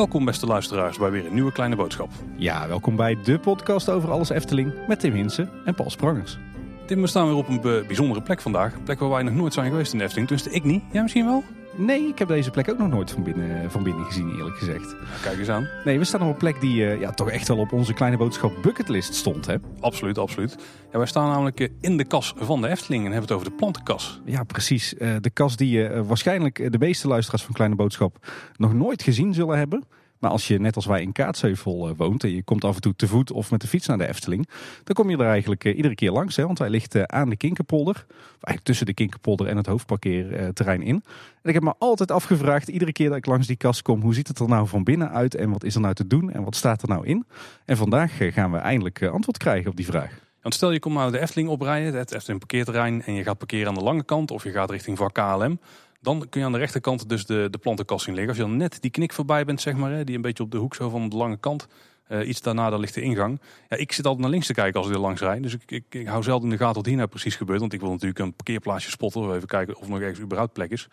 Welkom beste luisteraars bij weer een nieuwe kleine boodschap. Ja, welkom bij de podcast over alles Efteling met Tim Hinsen en Paul Sprangers. Tim, we staan weer op een bijzondere plek vandaag. Een plek waar wij nog nooit zijn geweest in de Efteling. Dus ik niet. Jij misschien wel? Nee, ik heb deze plek ook nog nooit van binnen, van binnen gezien eerlijk gezegd. Kijk eens aan. Nee, we staan op een plek die eh, ja, toch echt wel op onze kleine boodschap bucketlist stond. Hè? Absoluut, absoluut. Ja, wij staan namelijk eh, in de kas van de Efteling en hebben het over de plantenkas. Ja, precies. Eh, de kas die waarschijnlijk de meeste luisteraars van Kleine Boodschap nog nooit gezien zullen hebben. Maar als je net als wij in Kaatsheuvel eh, woont en je komt af en toe te voet of met de fiets naar de Efteling, dan kom je er eigenlijk eh, iedere keer langs. Hè, want hij ligt eh, aan de Kinkerpolder, eigenlijk tussen de Kinkerpolder en het hoofdparkeerterrein in. En ik heb me altijd afgevraagd, iedere keer dat ik langs die kas kom, hoe ziet het er nou van binnen uit en wat is er nou te doen en wat staat er nou in? En vandaag gaan we eindelijk antwoord krijgen op die vraag. Want stel je komt nou de Efteling oprijden, het Efteling parkeerterrein, en je gaat parkeren aan de lange kant of je gaat richting vak KLM. Dan kun je aan de rechterkant dus de, de plantenkas zien liggen. Als je dan net die knik voorbij bent, zeg maar, hè, die een beetje op de hoek zo van de lange kant. eh, iets daarna, daar ligt de ingang. Ja, ik zit altijd naar links te kijken als ik er langs rijd. Dus ik, ik, ik hou zelden in de gaten wat hier nou precies gebeurt. Want ik wil natuurlijk een parkeerplaatsje spotten. Even kijken of er nog ergens überhaupt plek is.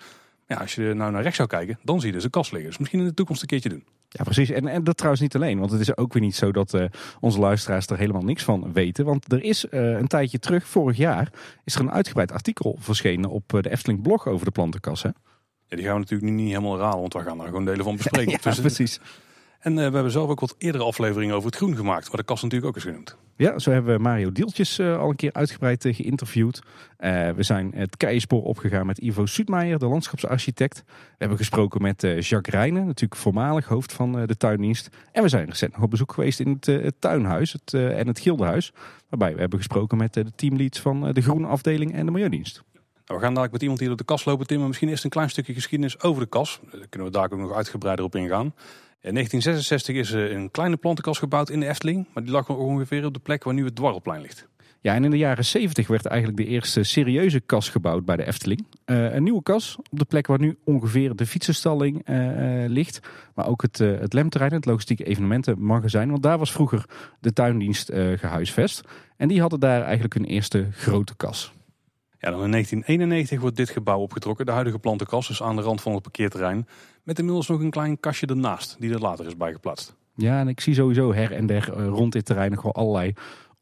Ja, als je nou naar rechts zou kijken, dan zie je dus een kas liggen. Dus misschien in de toekomst een keertje doen. Ja, precies. En, en dat trouwens niet alleen. Want het is ook weer niet zo dat eh, onze luisteraars er helemaal niks van weten. Want er is eh, een tijdje terug, vorig jaar, is er een uitgebreid artikel verschenen op eh, de Efteling blog over de plantenkas. Hè? Ja, die gaan we natuurlijk nu niet helemaal herhalen, want we gaan daar gewoon delen van bespreken. Ja, precies. En we hebben zelf ook wat eerdere afleveringen over het groen gemaakt. Waar de kas natuurlijk ook is genoemd. Ja, zo hebben we Mario Dieltjes eh, al een keer uitgebreid eh, geïnterviewd. Eh, we zijn het keispoor opgegaan met Ivo Soetmeijer, de landschapsarchitect. We hebben gesproken met Jacques Rijnen, natuurlijk voormalig hoofd van de tuindienst. En we zijn recent nog op bezoek geweest in het, het tuinhuis het, en het gildehuis. Waarbij we hebben gesproken met de teamleads van de groene afdeling en de milieudienst. Nou, we gaan dadelijk met iemand hier door de kas lopen, Tim. Maar misschien eerst een klein stukje geschiedenis over de kas. Daar kunnen we daar ook nog uitgebreider op ingaan. In 1966 is een kleine plantenkas gebouwd in de Efteling. Maar die lag ongeveer op de plek waar nu het Dwarrelplein ligt. Ja, en in de jaren 70 werd eigenlijk de eerste serieuze kas gebouwd bij de Efteling. Eh, een nieuwe kas op de plek waar nu ongeveer de fietsenstalling eh, eh, ligt. Maar ook het, eh, het lemterrein, het logistieke evenementenmagazijn. Want daar was vroeger de tuindienst eh, gehuisvest. En die hadden daar eigenlijk hun eerste grote kas. Ja, dan in 1991 wordt dit gebouw opgetrokken. De huidige plantenkas, dus aan de rand van het parkeerterrein. Met inmiddels nog een klein kastje ernaast, die er later is bijgeplaatst. Ja, en ik zie sowieso her en der eh, rond dit terrein nog wel allerlei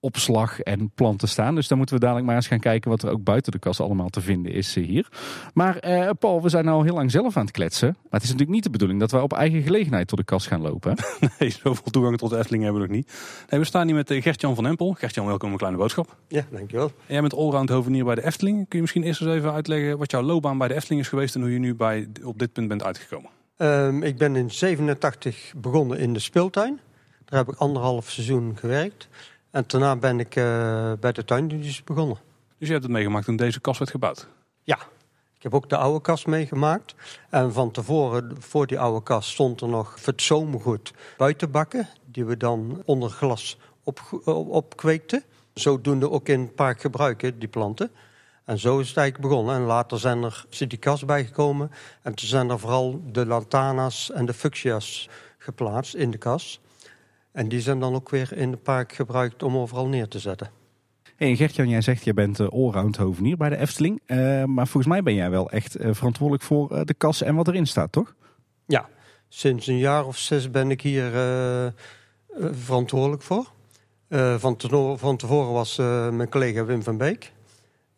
opslag en planten staan. Dus daar moeten we dadelijk maar eens gaan kijken wat er ook buiten de kas allemaal te vinden is eh, hier. Maar eh, Paul, we zijn al heel lang zelf aan het kletsen. Maar het is natuurlijk niet de bedoeling dat wij op eigen gelegenheid tot de kas gaan lopen. hè? Nee, zoveel toegang tot de Efteling hebben we nog niet. Nee, we staan hier met eh, Gert-Jan van Empel. Gert-Jan, welkom in een kleine boodschap. Ja, dankjewel. En jij bent allround hovenier bij de Efteling. Kun je misschien eerst eens even uitleggen wat jouw loopbaan bij de Efteling is geweest... en hoe je nu bij, op dit punt bent uitgekomen? Ehm, ik ben in 87 begonnen in de speeltuin. Daar heb ik anderhalf seizoen gewerkt. En daarna ben ik eh, bij de tuindienst begonnen. Dus je hebt het meegemaakt toen deze kas werd gebouwd. Ja, ik heb ook de oude kast meegemaakt. En van tevoren, voor die oude kast, stond er nog het zomergoed buitenbakken. Die we dan onder glas op, opkweekten. Zodoende ook in het park gebruiken, die planten. En zo is het eigenlijk begonnen. En later zijn er, is die kast bijgekomen. En toen zijn er vooral de lantana's en de fuchsia's geplaatst in de kas. En die zijn dan ook weer in het park gebruikt om overal neer te zetten. Hey, en Gertjan, jij zegt je bent eh, allround hovenier bij de Efteling. Eh, maar volgens mij ben jij wel echt eh, verantwoordelijk voor de kas en wat erin staat, toch? Ja, sinds een jaar of zes ben ik hier verantwoordelijk voor. Van, van tevoren was mijn collega Wim van Beek.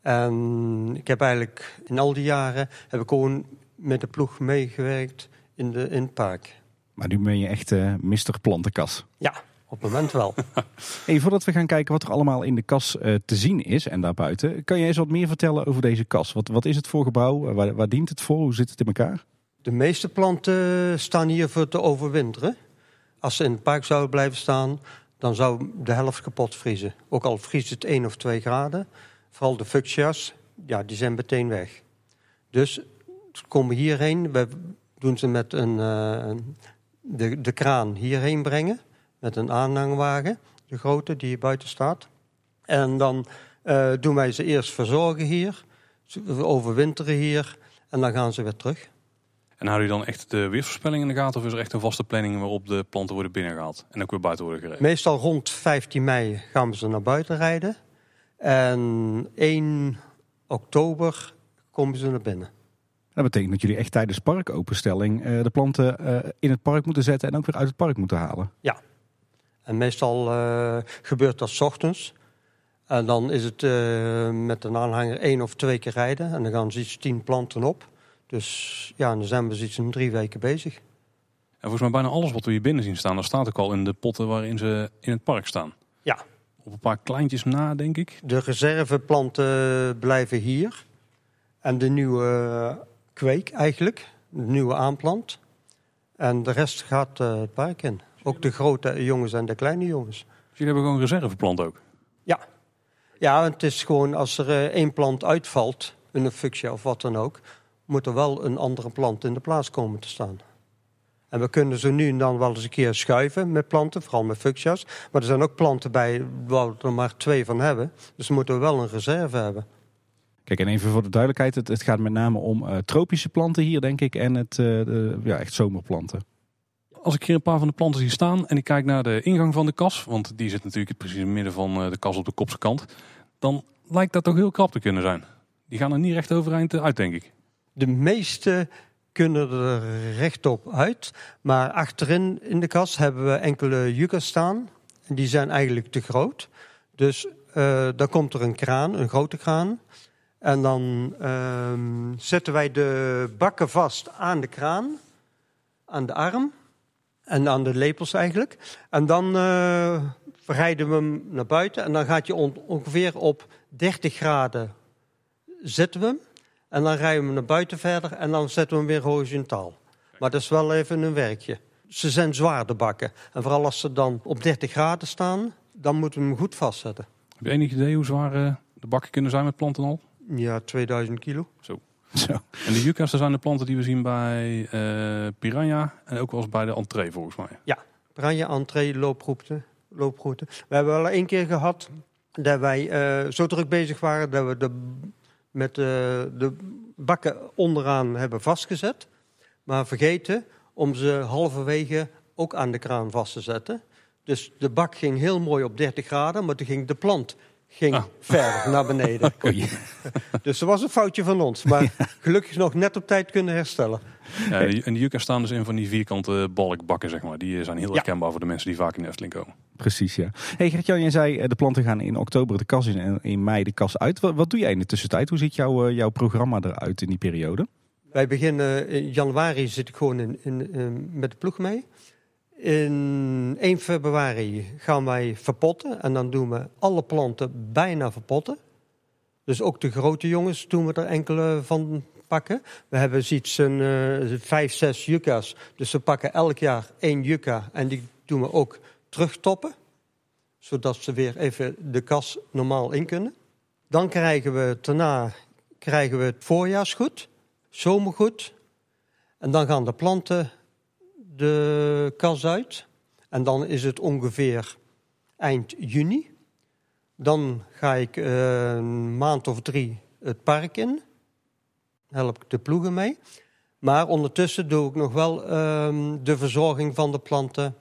En ik heb eigenlijk in al die jaren heb ik gewoon met de ploeg meegewerkt in, de, in het park. Maar nu ben je echt eh Mr. Plantenkas. Ja, op het moment wel. Hey, voordat we gaan kijken wat er allemaal in de kas eh, te zien is en daarbuiten, kan je eens wat meer vertellen over deze kas? Wat, wat is het voor gebouw? Waar, waar dient het voor? Hoe zit het in elkaar? De meeste planten staan hier voor te overwinteren. Als ze in het park zouden blijven staan, dan zou de helft kapot vriezen. Ook al vriest het 1 of 2 graden. Vooral de fuchsia's, ja, die zijn meteen weg. Dus ze komen hierheen. We doen ze met een, eh, een- de, de kraan hierheen brengen. Met een aanhangwagen, de grote die hier buiten staat. En dan eh, doen wij ze eerst verzorgen hier. Overwinteren hier. En dan gaan ze weer terug. En hou je dan echt de weersvoorspelling in de gaten... of is er echt een vaste planning waarop de planten worden binnengehaald... en ook weer buiten worden gereden? Meestal rond 15 mei gaan we ze naar buiten rijden. En 1 oktober komen ze naar binnen. Dat betekent dat jullie echt tijdens parkopenstelling eh, de planten eh, in het park moeten zetten en ook weer uit het park moeten halen. En meestal eh, gebeurt dat 's ochtends. En dan is het eh, met een aanhanger één of twee keer rijden. En dan gaan ze iets tien planten op. Dus ja, dan zijn we zoiets in drie weken bezig. En volgens mij bijna alles wat we hier binnen zien staan, dat staat ook al in de potten waarin ze in het park staan. Ja. Op een paar kleintjes na, denk ik. De reserveplanten blijven hier. En de nieuwe kweek eigenlijk. De nieuwe aanplant. En de rest gaat eh, het park in. Ook de grote jongens en de kleine jongens. Dus jullie hebben gewoon reserveplant ook. Ja, het is gewoon als er eh, één plant uitvalt, een fuchsia of wat dan ook, moet er wel een andere plant in de plaats komen te staan. En we kunnen zo nu en dan wel eens een keer schuiven met planten, vooral met fuchsia's. Maar er zijn ook planten bij waar we er maar twee van hebben. Dus moeten we wel een reserve hebben. Kijk, en even voor de duidelijkheid, het, het gaat met name om eh, tropische planten hier, denk ik, en het, eh, de, ja, echt zomerplanten. Als ik hier een paar van de planten zie staan en ik kijk naar de ingang van de kas, want die zit natuurlijk precies in het midden van eh, de kas op de kopse kant, dan lijkt dat toch heel krap te kunnen zijn. Die gaan er niet recht overeind uit, denk ik. De meeste kunnen er rechtop uit. Maar achterin in de kas hebben we enkele jukkers staan. En die zijn eigenlijk te groot. Dus eh, dan komt er een kraan, een grote kraan. En dan ehm, zetten wij de bakken vast aan de kraan. Aan de arm. En aan de lepels eigenlijk. En dan eh, rijden we hem naar buiten. En dan gaat je on- ongeveer op 30 graden zetten we hem. En dan rijden we hem naar buiten verder. En dan zetten we hem weer horizontaal. Maar dat is wel even een werkje. Ze zijn zwaar, de bakken. En vooral als ze dan op 30 graden staan, dan moeten we hem goed vastzetten. Heb je enig idee hoe zwaar eh, de bakken kunnen zijn met planten al? Ja, 2000 kilo. Zo. En de yucca's, dat zijn de planten die we zien bij eh, Piranha en ook wel eens bij de entree volgens mij. Branje, entree, looproute, looproute. We hebben wel één keer gehad dat wij eh, zo druk bezig waren dat we de, met de, de bakken onderaan hebben vastgezet. Maar vergeten om ze halverwege ook aan de kraan vast te zetten. Dus de bak ging heel mooi op 30 graden, maar toen ging de plant ging Ah. verder naar beneden. Dus dat was een foutje van ons. Maar gelukkig nog net op tijd kunnen herstellen. Ja, die- en de yucca's staan dus in van die vierkante balkbakken, zeg maar. Die eh, zijn heel Ja. herkenbaar voor de mensen die vaak in de Efteling komen. Precies, ja. Hey Gert-Jan, jij zei eh, de planten gaan in oktober de kas in en in mei de kas uit. Wat, wat doe jij in de tussentijd? Hoe ziet jouw, eh, jouw programma eruit in die periode? Wij beginnen in januari zit ik gewoon in, in, in- met de ploeg mee. In 1 februari gaan wij verpotten en dan doen we alle planten bijna verpotten. Dus ook de grote jongens doen we er enkele van pakken. We hebben zoiets een eh, vijf, zes yucca's. Dus we pakken elk jaar één yucca en die doen we ook terugtoppen. Zodat ze weer even de kas normaal in kunnen. Dan krijgen we daarna krijgen we het voorjaarsgoed zomergoed. En dan gaan de planten de kas uit. En dan is het ongeveer eind juni. Dan ga ik eh, een maand of drie het park in. Help ik de ploegen mee. Maar ondertussen doe ik nog wel ehm, de verzorging van de planten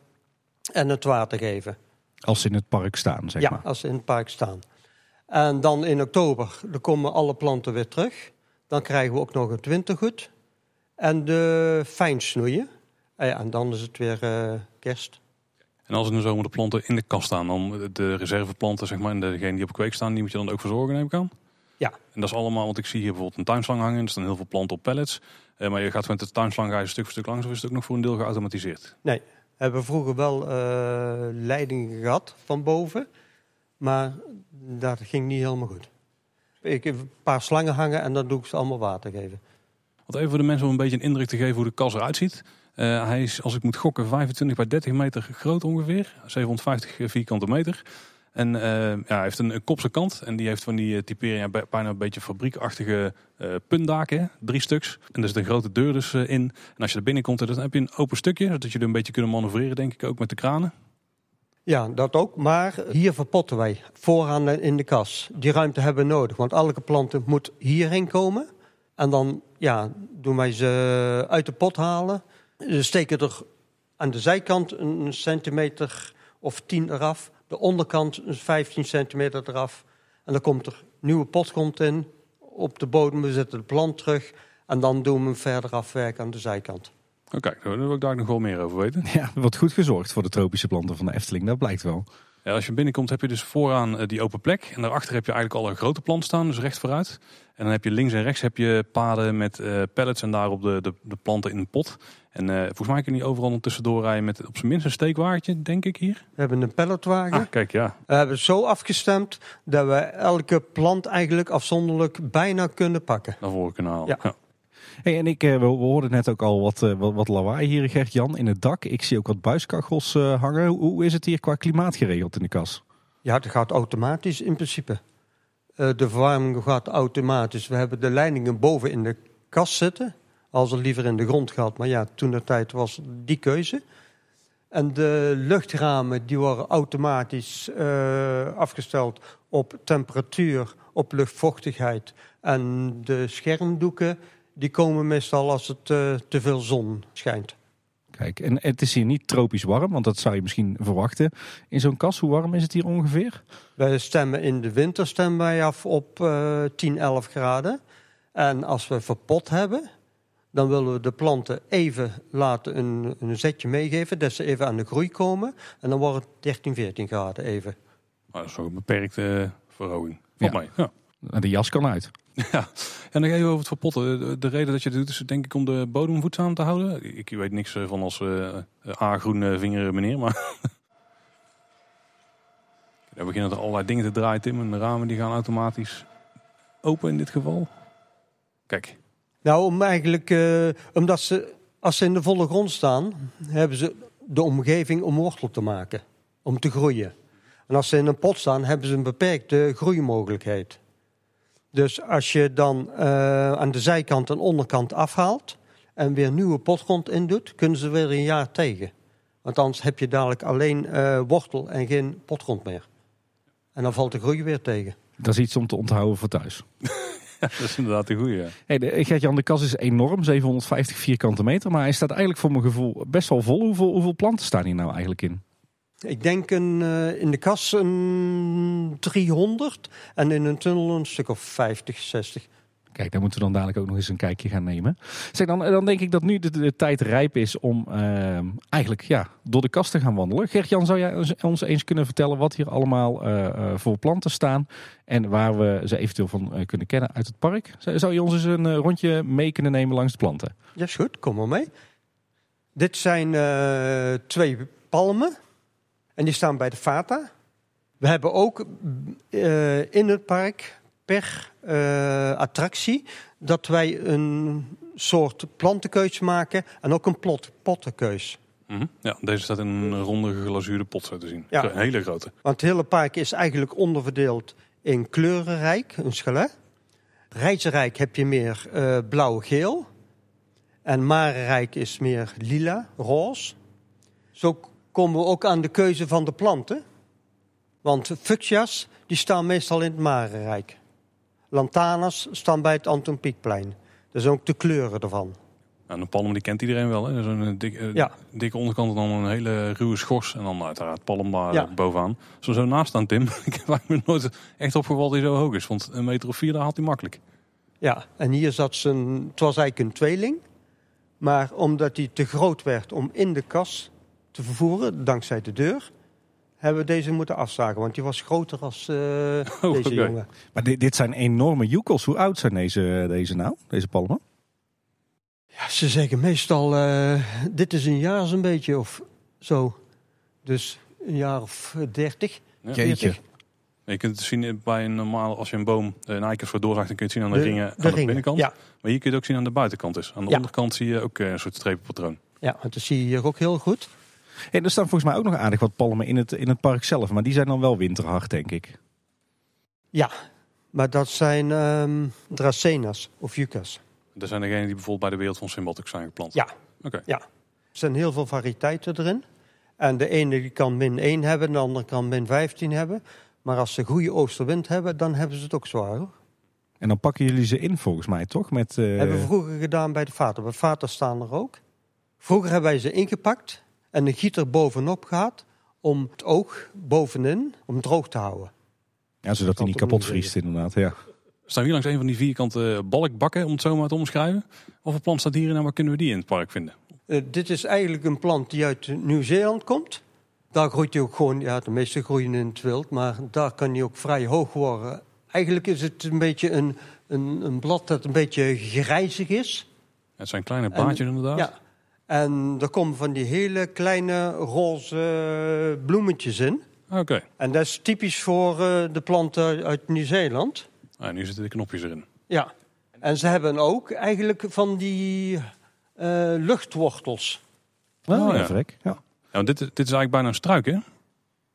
en het water geven. Als ze in het park staan, zeg ja, maar. als ze in het park staan. En dan in oktober dan komen alle planten weer terug. Dan krijgen we ook nog het wintergoed. En de fijnsnoeien. En, ja, en dan is het weer eh, kerst. En als in de zomer de planten in de kast staan, dan de reserveplanten, zeg maar, en degene die op kweek staan, die moet je dan ook verzorgen, neem ik aan? Ja. En dat is allemaal, want ik zie hier bijvoorbeeld een tuinslang hangen, er staan heel veel planten op pallets. Eh, maar je gaat met de tuinslang ga je stuk voor stuk langs, of is het ook nog voor een deel geautomatiseerd? We hebben vroeger wel eh, leidingen gehad van boven. Maar dat ging niet helemaal goed. Ik heb een paar slangen hangen en dan doe ik ze allemaal water geven. Want even voor de mensen om een beetje een indruk te geven hoe de kas eruit ziet. Eh, hij is, als ik moet gokken, 25 bij 30 meter groot ongeveer. 750 vierkante meter. En eh, ja, hij heeft een, kopse kant. En die heeft van die eh, typering ja, bij- bijna een beetje fabriekachtige eh puntdaken. Drie stuks. En er zit een grote deur dus eh, in. En als je er binnenkomt, dan heb je een open stukje. Zodat je er een beetje kunnen manoeuvreren, denk ik, ook met de kranen. Ja, dat ook. Maar hier verpotten wij vooraan in de kas. Die ruimte hebben we nodig, want elke plant moet hierheen komen. En dan ja, doen wij ze uit de pot halen. We steken er aan de zijkant een centimeter of 10 eraf. De onderkant een 15 centimeter eraf. En dan komt er nieuwe pot komt in op de bodem, we zetten de plant terug. En dan doen we hem verder afwerken aan de zijkant. Oké, daar wil ik daar nog wel meer over weten. Ja, er wordt goed gezorgd voor de tropische planten van de Efteling, dat blijkt wel. Ja, als je binnenkomt heb je dus vooraan eh, die open plek. En daarachter heb je eigenlijk al een grote plant staan, dus recht vooruit. En dan heb je links en rechts heb je paden met eh, pallets en daarop de, de, de planten in een pot. En eh, volgens mij kun je niet overal nog tussendoor rijden met op zijn minst een steekwaardje, denk ik hier. We hebben een palletwagen. Ah, kijk, ja. We hebben zo afgestemd dat we elke plant eigenlijk afzonderlijk bijna kunnen pakken. Naar voren kunnen halen. Ja. Ja. En ik, eh, we, we hoorden net ook al wat, eh, wat, wat lawaai hier, Gert-Jan, in het dak. Ik zie ook wat buiskachels eh, hangen. Hoe, hoe is het hier qua klimaat geregeld in de kas? Ja, dat gaat automatisch in principe. De verwarming gaat automatisch. We hebben de leidingen boven in de kast zitten. Als er liever in de grond gaat. Maar ja, toen de tijd was die keuze. En de luchtramen die worden automatisch afgesteld op temperatuur, op luchtvochtigheid. En de schermdoeken die komen meestal als het eh, te veel zon schijnt. Kijk, en het is hier niet tropisch warm, want dat zou je misschien verwachten. In zo'n kas, hoe warm is het hier ongeveer? Wij stemmen in de winter stemmen wij af op eh 10, 11 graden. En als we verpot hebben, dan willen we de planten even laten een, een zetje meegeven. Dat ze even aan de groei komen. En dan wordt het 13, 14 graden even. Maar dat is een beperkte verhoging. Volgens mij. Ja. De jas kan uit. Ja, en dan je over het verpotten. De, de reden dat je het doet is denk ik om de bodem voedzaam te houden. Ik weet niks eh, van als uh, A-groene vinger meneer, maar... Dan beginnen er allerlei dingen te draaien, Tim. En de ramen die gaan automatisch open in dit geval. Kijk, Nou, om eigenlijk, eh, omdat ze, als ze in de volle grond staan, hebben ze de omgeving om wortel te maken. Om te groeien. En als ze in een pot staan, hebben ze een beperkte groeimogelijkheid. Dus als je dan eh, aan de zijkant en onderkant afhaalt en weer nieuwe potgrond in doet, kunnen ze weer een jaar tegen. Want anders heb je dadelijk alleen eh, wortel en geen potgrond meer. En dan valt de groei weer tegen. Dat is iets om te onthouden voor thuis. dat is inderdaad een goeie. Hey, de, Gert-Jan, de kas is enorm, 750 vierkante meter. Maar hij staat eigenlijk voor mijn gevoel best wel vol. Hoeveel, hoeveel planten staan hier nou eigenlijk in? Ik denk een, eh, in de kas een 300 en in een tunnel een stuk of 50, 60. Kijk, daar moeten we dan dadelijk ook nog eens een kijkje gaan nemen. Zeg, dan, dan denk ik dat nu de, de tijd rijp is om eh, eigenlijk ja, door de kast te gaan wandelen. Gert-Jan, zou jij ons- eens kunnen vertellen wat hier allemaal eh, eh, voor planten staan en waar we ze eventueel van eh, kunnen kennen uit het park? Zou zou je ons eens een eh, rondje mee kunnen nemen langs de planten? Ja, is goed, kom maar mee. Dit zijn eh, twee palmen en die staan bij de Fata. We hebben ook eh, in het park per eh, attractie dat wij een soort plantenkeus maken en ook een plot, pottenkeus. Mhm. Ja, deze staat in een ronde geglazuurde pot zo te zien. Ja. Een hele grote. Want het hele park is eigenlijk onderverdeeld in kleurenrijk, een schalet. Rijzenrijk heb je meer eh, blauw-geel. En Marenrijk is meer lila, roze. Zo komen we ook aan de keuze van de planten. Want fuchsia's die staan meestal in het Marenrijk. Lantanas staan bij het Anton Pieckplein. Dat zijn ook de kleuren ervan. Nou, een palm die kent iedereen wel. hè. Zo'n eh, dik, eh, Ja. dikke onderkant en dan een hele ruwe schors. En dan uiteraard palm daar Ja. eh, bovenaan. Als we zo naast staan, Tim. ik heb me nooit echt opgevallen dat hij zo hoog is. Want een meter of vier, daar had hij makkelijk. Ja, en hier zat ze een, het was eigenlijk een tweeling. Maar omdat hij te groot werd om in de kas te vervoeren, dankzij de deur, hebben we deze moeten afzagen. Want die was groter als eh, deze jongen. Maar dit, dit zijn enorme joekels. Hoe oud zijn deze, deze nou, deze palmen? Ja, ze zeggen meestal, eh, dit is een jaar zo'n beetje of zo. Dus een jaar of dertig. Ja. Jeetje. Je kunt het zien bij een normaal, als je een boom een eikers voor doorzaagt, dan kun je het zien aan de, ringen aan de, ringen, binnenkant. Ja, Maar hier kun je het ook zien aan de buitenkant. Dus. Aan de Ja. onderkant zie je ook eh, een soort strepenpatroon. ja, want dat zie je hier ook heel goed. Hey, er staan volgens mij ook nog aardig wat palmen in het, in het park zelf. Maar die zijn dan wel winterhard, denk ik. Ja, maar dat zijn ehm dracenas of yuccas. Dat zijn degenen die bijvoorbeeld bij de Wereld van ook zijn geplant. Ja. Oké. Er zijn heel veel variëteiten erin. En de ene die kan min 1 hebben, de andere kan min 15 hebben. Maar als ze goede oosterwind hebben, dan hebben ze het ook zwaar. Hoor. En dan pakken jullie ze in volgens mij, toch? Met, eh, Hebben we vroeger gedaan bij de vater. Bij vater staan er ook. Vroeger hebben wij ze ingepakt en een gieter bovenop gehad om het oog bovenin, om droog te houden. ja, zodat hij niet kapot vriest inderdaad. Ja. staan hier langs een van die vierkante balkbakken, om het zo maar te omschrijven. Wat voor plant staat hier en waar kunnen we die in het park vinden? Eh, dit is eigenlijk een plant die uit Nieuw-Zeeland komt. Daar groeit hij ook gewoon, ja, de meeste groeien in het wild, maar daar kan hij ook vrij hoog worden. Eigenlijk is het een beetje een, een, een blad dat een beetje grijzig is. Het zijn kleine blaadjes inderdaad. Ja. En er komen van die hele kleine roze bloemetjes in. Oké. En dat is typisch voor eh, de planten uit Nieuw-Zeeland. Ah, nu zitten de knopjes erin. Ja. En ze hebben ook eigenlijk van die eh, luchtwortels. Oh, Oh, ja. ja. Ja. Dit, dit is eigenlijk bijna een struik, hè?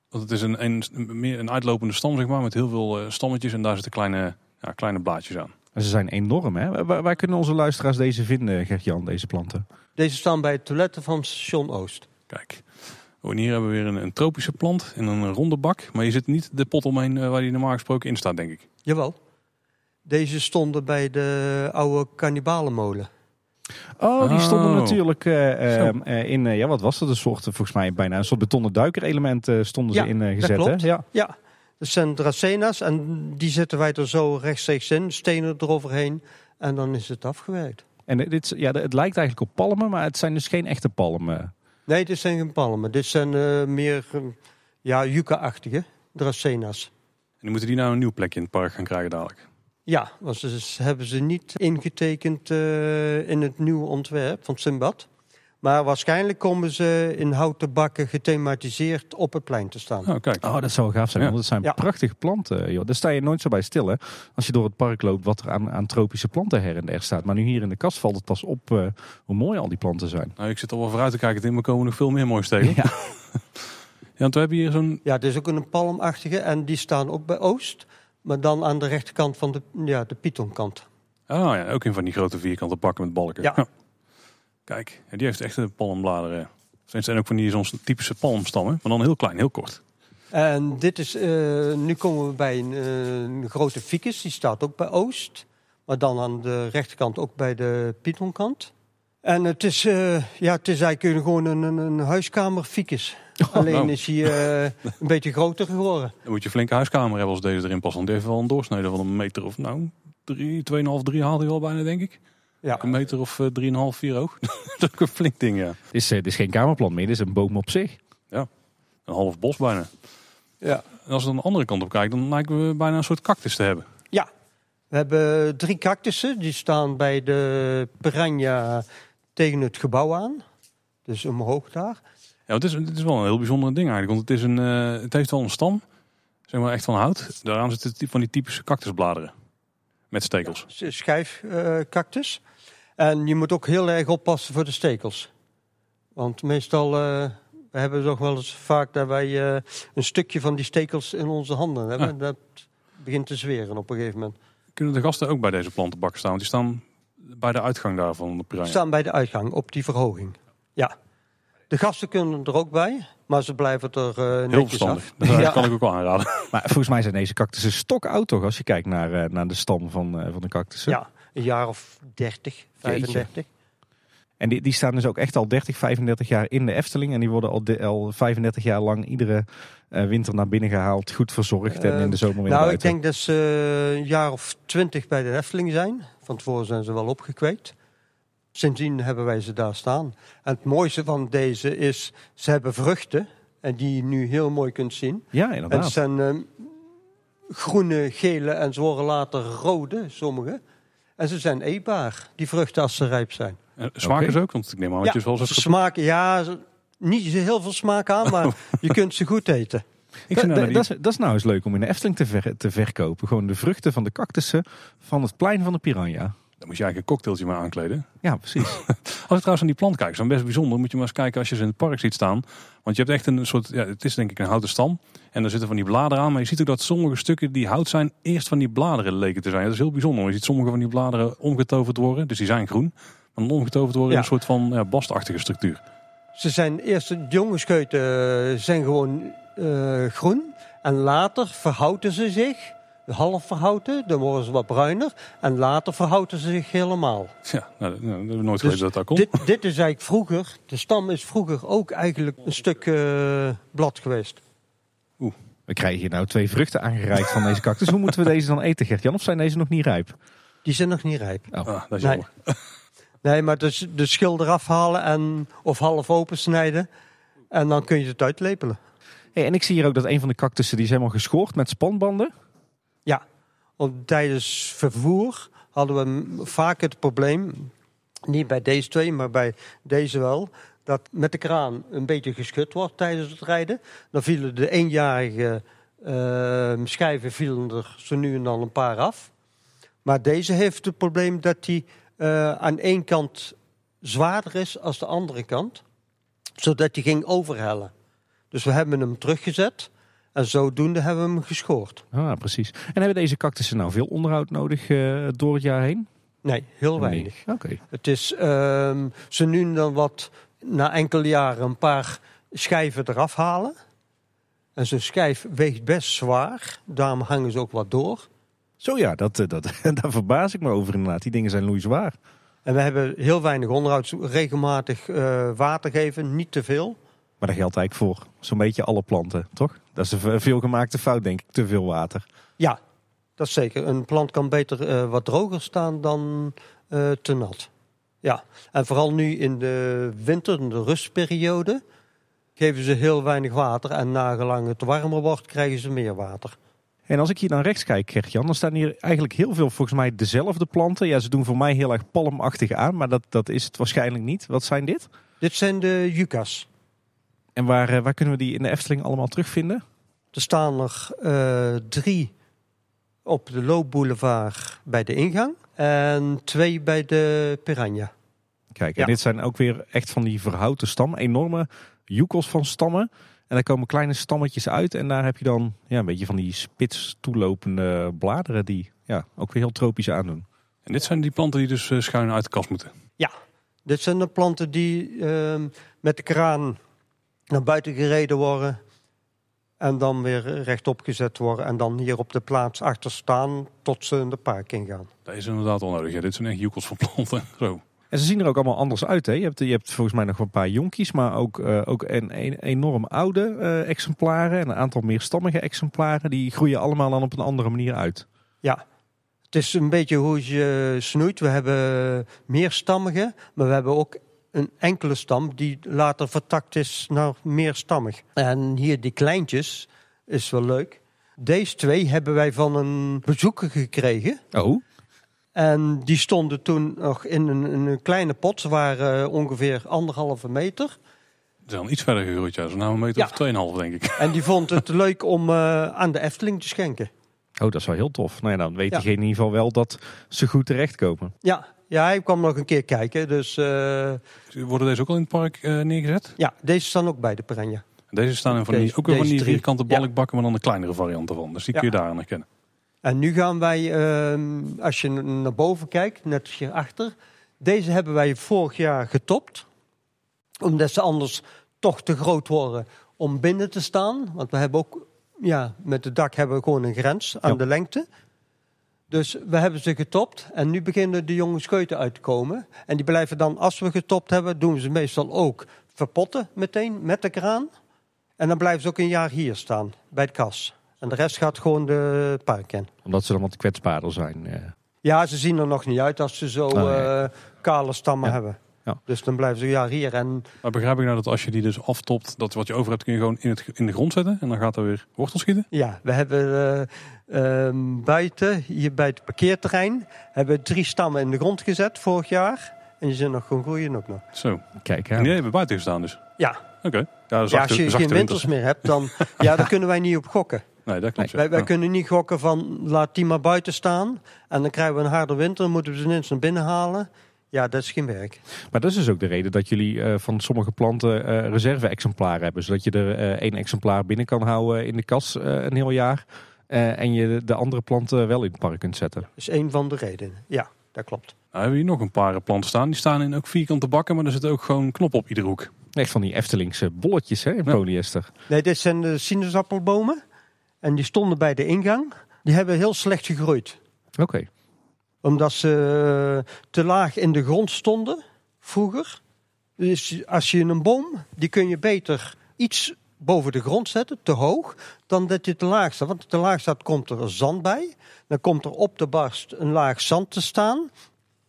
Want het is een, een, meer een uitlopende stam, zeg maar, met heel veel eh, stammetjes. En daar zitten kleine, ja, kleine blaadjes aan. En ze zijn enorm, hè? Waar, waar kunnen onze luisteraars deze vinden, Gert-Jan, deze planten? Deze staan bij het toiletten van station Oost. Kijk. En hier hebben we weer een, een tropische plant in een ronde bak. Maar je zit niet de pot omheen eh, waar die normaal gesproken in staat, denk ik. Jawel. Deze stonden bij de oude kannibalenmolen. Oh, die stonden Oh. natuurlijk eh, eh, eh, in, ja, wat was dat? Een soort, volgens mij bijna een soort betonnen duikerelement eh, stonden Ja, ze in eh, dat gezet, hè? klopt. Ja. Ja, dat zijn dracena's en die zetten wij er zo rechtstreeks in, stenen eroverheen en dan is het afgewerkt. En dit, is- ja, het lijkt eigenlijk op palmen, maar het zijn dus geen echte palmen. Nee, dit zijn geen palmen. Dit zijn eh, meer eh, ja, yucca-achtige dracena's. En die moeten die nou een nieuw plekje in het park gaan krijgen dadelijk. Ja, want ze ze hebben ze niet ingetekend eh, in het nieuwe ontwerp van Simbad. Maar waarschijnlijk komen ze in houten bakken gethematiseerd op het plein te staan. Oh, kijk. Oh, dat zou gaaf zijn, Ja. want het zijn Ja. prachtige planten. Joh. Daar sta je nooit zo bij stil, hè? Als je door het park loopt, wat er aan, aan tropische planten her en der staat. Maar nu hier in de kast valt het pas op eh, hoe mooi al die planten zijn. Nou, ik zit al wel vooruit te kijken. Er komen nog veel meer moois tegen. Ja. Ja, want we hebben hier zo'n... Ja, het is ook een palmachtige en die staan ook bij Oost. Maar dan aan de rechterkant van de, ja, de pythonkant. Ah ja, ook een van die grote vierkante bakken met balken. Ja. Kijk, die heeft echt een palmbladeren. Het zijn ook van die zo'n typische palmstammen, maar dan heel klein, heel kort. En dit is, eh, nu komen we bij een, eh, een grote ficus, die staat ook bij Oost. Maar dan aan de rechterkant ook bij de pythonkant. En het is, eh, ja, het is eigenlijk gewoon een, een, een huiskamer ficus. Alleen nou. is hij een beetje groter geworden. Dan moet je een flinke huiskamer hebben als deze erin past. Want die heeft wel een doorsnede van een meter of nou, drie, 2,5, 3 haalt hij wel bijna, denk ik. Ja. Een meter of eh, 3,5, 4 hoog. dat is ook een flink ding, ja. Dit is, eh, is geen kamerplant meer, dit is een boom op zich. Een half bos bijna. Ja. En als we dan de andere kant op kijken, dan lijken we bijna een soort cactus te hebben. ja, we hebben drie cactussen. Die staan bij de piranha tegen het gebouw aan. Dus omhoog daar. Ja, het is, het is wel een heel bijzonder ding eigenlijk. Want het, is een, eh, het heeft wel een stam, zeg maar echt van hout. Daaraan zitten van die typische cactusbladeren. Met stekels. schijfcactus. En je moet ook heel erg oppassen voor de stekels. Want meestal eh, we hebben toch wel eens vaak dat wij eh, een stukje van die stekels in onze handen hebben. Ah. Dat begint te zweren op een gegeven moment. Kunnen de gasten ook bij deze plantenbak staan? Want die staan bij de uitgang daar van de We piranha. staan bij de uitgang op die verhoging. Ja. De gasten kunnen er ook bij, maar ze blijven er eh Heel netjes verstandig. af. Dat Ja. kan ik ook wel aanraden. Maar volgens mij zijn deze cactussen stokoud toch, als je kijkt naar, eh, naar de stam van, eh, van de cactussen. Ja, een jaar of 30, 35. En die, die staan dus ook echt al 30, 35 jaar in de Efteling. En die worden al, de- al 35 jaar lang iedere eh, winter naar binnen gehaald, goed verzorgd en Eh, in de zomer weer Nou, naar ik buiten. denk dat ze een jaar of twintig bij de Efteling zijn. Van tevoren zijn ze wel opgekweekt. Sindsdien hebben wij ze daar staan. En het mooiste van deze is, ze hebben vruchten. En die je nu heel mooi kunt zien. Ja, En inderdaad. het zijn ehm, groene, gele en ze worden later rode, sommige. En ze zijn eetbaar, die vruchten als ze rijp zijn. Eh, Smaken ze ook? Want ik neem aan dat je wel eens smaak, ja, niet zo heel veel smaak aan, maar je kunt ze goed eten. Ik vind nou dat, is, dat is nou eens leuk om in de Efteling te, ver- te verkopen. Gewoon de vruchten van de cactussen van het plein van de Piranha. Daar moet je eigenlijk een cocktailtje maar aankleden. Ja, precies. Als ik trouwens aan die plant kijk, zijn best bijzonder. Moet je maar eens kijken als je ze in het park ziet staan. Want je hebt echt een soort, ja, het is denk ik een houten stam. En er zitten van die bladeren aan. Maar je ziet ook dat sommige stukken die hout zijn, eerst van die bladeren leken te zijn. Dat is heel bijzonder. Je ziet sommige van die bladeren omgetoverd worden. Dus die zijn groen. Maar dan omgetoverd worden in een soort van ja, bastachtige structuur. Ze zijn eerst, de jonge scheuten eh, zijn gewoon eh, groen. En later verhouten ze zich, half verhouten, dan worden ze wat bruiner. En later verhouten ze zich helemaal. Ja, nou, dat- nou, dat heb ik nooit Dus geweten dat dat kon. Dit, dit is eigenlijk vroeger, de stam is vroeger ook eigenlijk een stuk eh, blad geweest. We krijgen hier nou twee vruchten aangereikt van deze cactus. Hoe moeten we deze dan eten, Gert-Jan? Of zijn deze nog niet rijp? Die zijn nog niet rijp. Oh. Ah, dat is Nee. jammer. Nee, maar dus de schil eraf halen en, of half open snijden. En dan kun je het uitlepelen. Hey, en ik zie hier ook dat een van de cactussen die is helemaal geschoord met spanbanden. Ja, want tijdens vervoer hadden we vaak het probleem, niet bij deze twee, maar bij deze wel, dat met de kraan een beetje geschud wordt tijdens het rijden. Dan vielen de eenjarige eh, schijven vielen er zo nu en dan een paar af. Maar deze heeft het probleem dat hij eh, aan één kant zwaarder is als de andere kant, zodat hij ging overhellen. Dus we hebben hem teruggezet en zodoende hebben we hem geschoord. Ah, precies. En hebben deze cactussen nou veel onderhoud nodig eh, door het jaar heen? Nee, heel weinig. Nee. Oké. Het is ehm ze nu dan wat, na enkele jaren, een paar schijven eraf halen. En zo'n schijf weegt best zwaar, daarom hangen ze ook wat door. Zo ja, dat, eh, dat, daar verbaas ik me over inderdaad. Die dingen zijn loeizwaar. En we hebben heel weinig onderhoud, regelmatig eh, water geven, niet te veel. Maar dat geldt eigenlijk voor zo'n beetje alle planten, toch? Dat is een ve- veelgemaakte fout, denk ik. Te veel water. Ja, dat is zeker. Een plant kan beter eh, wat droger staan dan eh, te nat. Ja, en vooral nu in de winter, in de rustperiode, geven ze heel weinig water. En nagelang het warmer wordt, krijgen ze meer water. En als ik hier naar rechts kijk, Gert-Jan, dan staan hier eigenlijk heel veel volgens mij dezelfde planten. Ja, ze doen voor mij heel erg palmachtig aan, maar dat, dat is het waarschijnlijk niet. Wat zijn dit? Dit zijn de yuccas. En waar, eh, waar kunnen we die in de Efteling allemaal terugvinden? Er staan er eh, drie op de Loopboulevard bij de ingang. En twee bij de Piranha. Kijk, Ja. en dit zijn ook weer echt van die verhouten stammen. Enorme joekels van stammen. En daar komen kleine stammetjes uit. En daar heb je dan ja, een beetje van die spits toelopende bladeren die ja, ook weer heel tropisch aandoen. En dit zijn die planten die dus eh, schuin uit de kast moeten. Dit zijn de planten die ehm, met de kraan naar buiten gereden worden. En dan weer rechtop gezet worden. En dan hier op de plaats achter staan tot ze in de park ingaan. Dat is inderdaad wel nodig. Ja, dit zijn echt joekels van planten. Zo. En ze zien er ook allemaal anders uit. Hè? Je, hebt, je hebt volgens mij nog een paar jonkies, maar ook, eh, ook een, een enorm oude eh, exemplaren. En een aantal meer stammige exemplaren. Die groeien allemaal dan op een andere manier uit. Ja, het is een beetje hoe je snoeit. We hebben meer stammige, maar we hebben ook een enkele stam die later vertakt is naar meer stammig. En hier die kleintjes is wel leuk. Deze twee hebben wij van een bezoeker gekregen. Oh, En die stonden toen nog in een, in een kleine pot. Ze waren eh, ongeveer anderhalve meter. Ze zijn al iets verder gegroeid. Ja. Ze zijn nou een meter Ja. of tweeënhalf, denk ik. En die vond het leuk om eh, aan de Efteling te schenken. oh, dat is wel heel tof. Nou ja, dan weet Ja. diegene in ieder geval wel dat ze goed terechtkomen. Ja, ja hij kwam nog een keer kijken. Dus eh, Worden deze ook al in het park eh, neergezet? ja, deze staan ook bij de Piranha. Deze staan in van die, ook weer van die vierkante balkbakken, maar dan de kleinere variant ervan. Dus die kun je daar aan herkennen. En nu gaan wij, ehm, als je naar boven kijkt, net hierachter. Deze hebben wij vorig jaar getopt. Omdat ze anders toch te groot worden om binnen te staan. Want we hebben ook, ja, met het dak hebben we gewoon een grens aan Ja. de lengte. Dus we hebben ze getopt en nu beginnen de jonge scheuten uit te komen. En die blijven dan, als we getopt hebben, doen we ze meestal ook verpotten meteen met de kraan. En dan blijven ze ook een jaar hier staan, bij het kas. En de rest gaat gewoon de park in. Omdat ze dan wat kwetsbaarder zijn. eh. Ja, ze zien er nog niet uit als ze zo Oh, ja. eh, kale stammen Ja. hebben. Ja. Dus dan blijven ze ja hier. En Maar begrijp ik nou dat als je die dus aftopt, dat wat je over hebt kun je gewoon in, het, in de grond zetten. En dan gaat er weer wortel schieten. ja, we hebben eh, ehm, buiten, hier bij het parkeerterrein, hebben we drie stammen in de grond gezet vorig jaar. En die zijn nog gewoon groeien ook nog. Zo. Kijk, En ja. die hebben buiten gestaan dus. Ja, Oké. Ja, als je geen winters meer hebt, dan ja, daar kunnen wij niet op gokken. Nee, dat klopt. Wij, wij Ja. kunnen niet gokken van laat die maar buiten staan. En dan krijgen we een harde winter, dan moeten we ze ineens naar binnen halen. Ja, dat is geen werk. Maar dat is dus ook de reden dat jullie eh, van sommige planten eh reserve-exemplaren hebben. Zodat je er eh, één exemplaar binnen kan houden in de kas eh, een heel jaar. Eh, en je de andere planten wel in het park kunt zetten. Dat is een van de redenen. Ja, dat klopt. Nou, hebben we hier nog een paar planten staan. Die staan in ook vierkante bakken, maar er zit ook gewoon knop op iedere hoek. Echt van die Eftelingse bolletjes hè, in Ja. polyester. Nee, dit zijn de sinaasappelbomen. En die stonden bij de ingang. Die hebben heel slecht gegroeid. Oké. Omdat ze eh, te laag in de grond stonden vroeger. Dus als je een boom, die kun je beter iets boven de grond zetten, te hoog, dan dat je te laag staat. Want te laag staat, komt er zand bij. Dan komt er op de barst een laag zand te staan.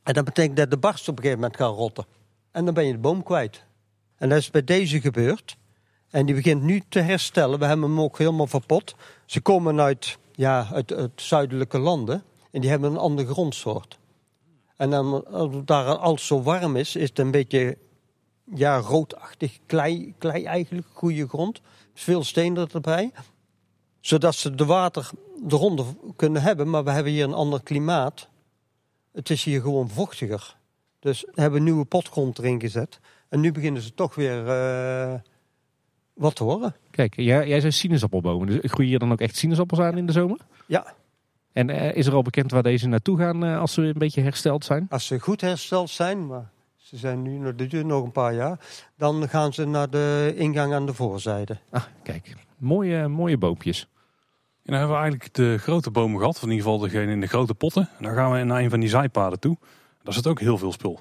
En dat betekent dat de barst op een gegeven moment gaat rotten. En dan ben je de boom kwijt. En dat is bij deze gebeurd. En die begint nu te herstellen. We hebben hem ook helemaal verpot. Ze komen uit, ja, uit, uit zuidelijke landen. En die hebben een andere grondsoort. En dan, als het daar als zo warm is, is het een beetje ja, roodachtig klei, klei eigenlijk, goede grond. Veel stenen erbij. Zodat ze de water eronder kunnen hebben, maar we hebben hier een ander klimaat. Het is hier gewoon vochtiger. Dus we hebben nieuwe potgrond erin gezet. En nu beginnen ze toch weer uh, wat te horen. Kijk, jij, jij zei sinaasappelbomen. Dus groeien hier dan ook echt sinaasappels aan in de zomer? Ja. En uh, is er al bekend waar deze naartoe gaan uh, als ze een beetje hersteld zijn? Als ze goed hersteld zijn, maar ze zijn nu, dit duurt nog een paar jaar. Dan gaan ze naar de ingang aan de voorzijde. Ah, kijk. Mooie, mooie boompjes. En dan hebben we eigenlijk de grote bomen gehad. Of in ieder geval degene in de grote potten. En dan gaan we naar een van die zijpaden toe. Daar zit ook heel veel spul.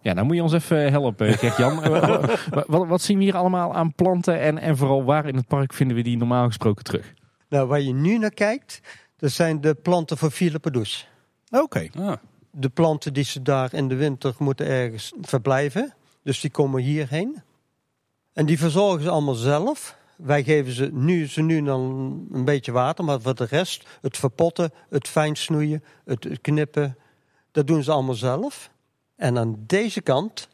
Ja, nou moet je ons even helpen, Gert-Jan. wat, wat, zien we hier allemaal aan planten en, en vooral waar in het park vinden we die normaal gesproken terug? Nou, waar je nu naar kijkt, dat zijn de planten van Philippe Oké. Okay. Ah de planten die ze daar in de winter moeten ergens verblijven. Dus die komen hierheen. En die verzorgen ze allemaal zelf. Wij geven ze nu, ze nu dan een beetje water, maar voor de rest, het verpotten, het fijn snoeien, het knippen, dat doen ze allemaal zelf. En aan deze kant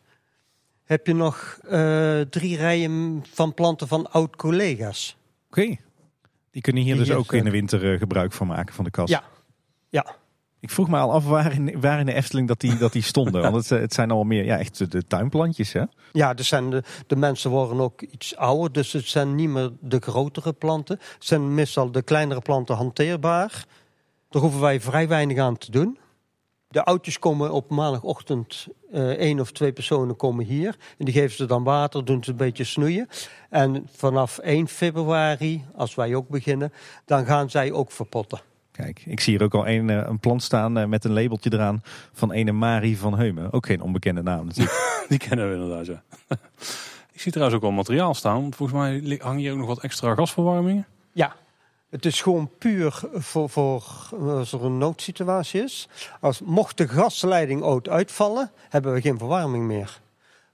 heb je nog uh, drie rijen van planten van oud-collega's. Oké. Die kunnen hier die dus ook in de winter uh, gebruik van maken van de kast. Ja, ja. Ik vroeg me al af waar in, waar in de Efteling dat die, dat die stonden. Want het, het zijn al meer ja, echt de tuinplantjes. Hè? Ja, er zijn de, de mensen worden ook iets ouder. Dus het zijn niet meer de grotere planten. Het zijn meestal de kleinere planten hanteerbaar. Daar hoeven wij vrij weinig aan te doen. De oudjes komen op maandagochtend, uh, één of twee personen komen hier. En die geven ze dan water, doen ze een beetje snoeien. En vanaf 1 februari, als wij ook beginnen, dan gaan zij ook verpotten. Kijk, ik zie hier ook al een, eh, een plant staan eh, met een labeltje eraan van ene Marie van Heumen. Ook geen onbekende naam natuurlijk. Die kennen we inderdaad, ja. ik zie trouwens ook wel materiaal staan. Volgens mij hangen hier ook nog wat extra gasverwarmingen. Ja, het is gewoon puur voor, voor als er een noodsituatie is. Als mocht de gasleiding ooit uitvallen, hebben we geen verwarming meer.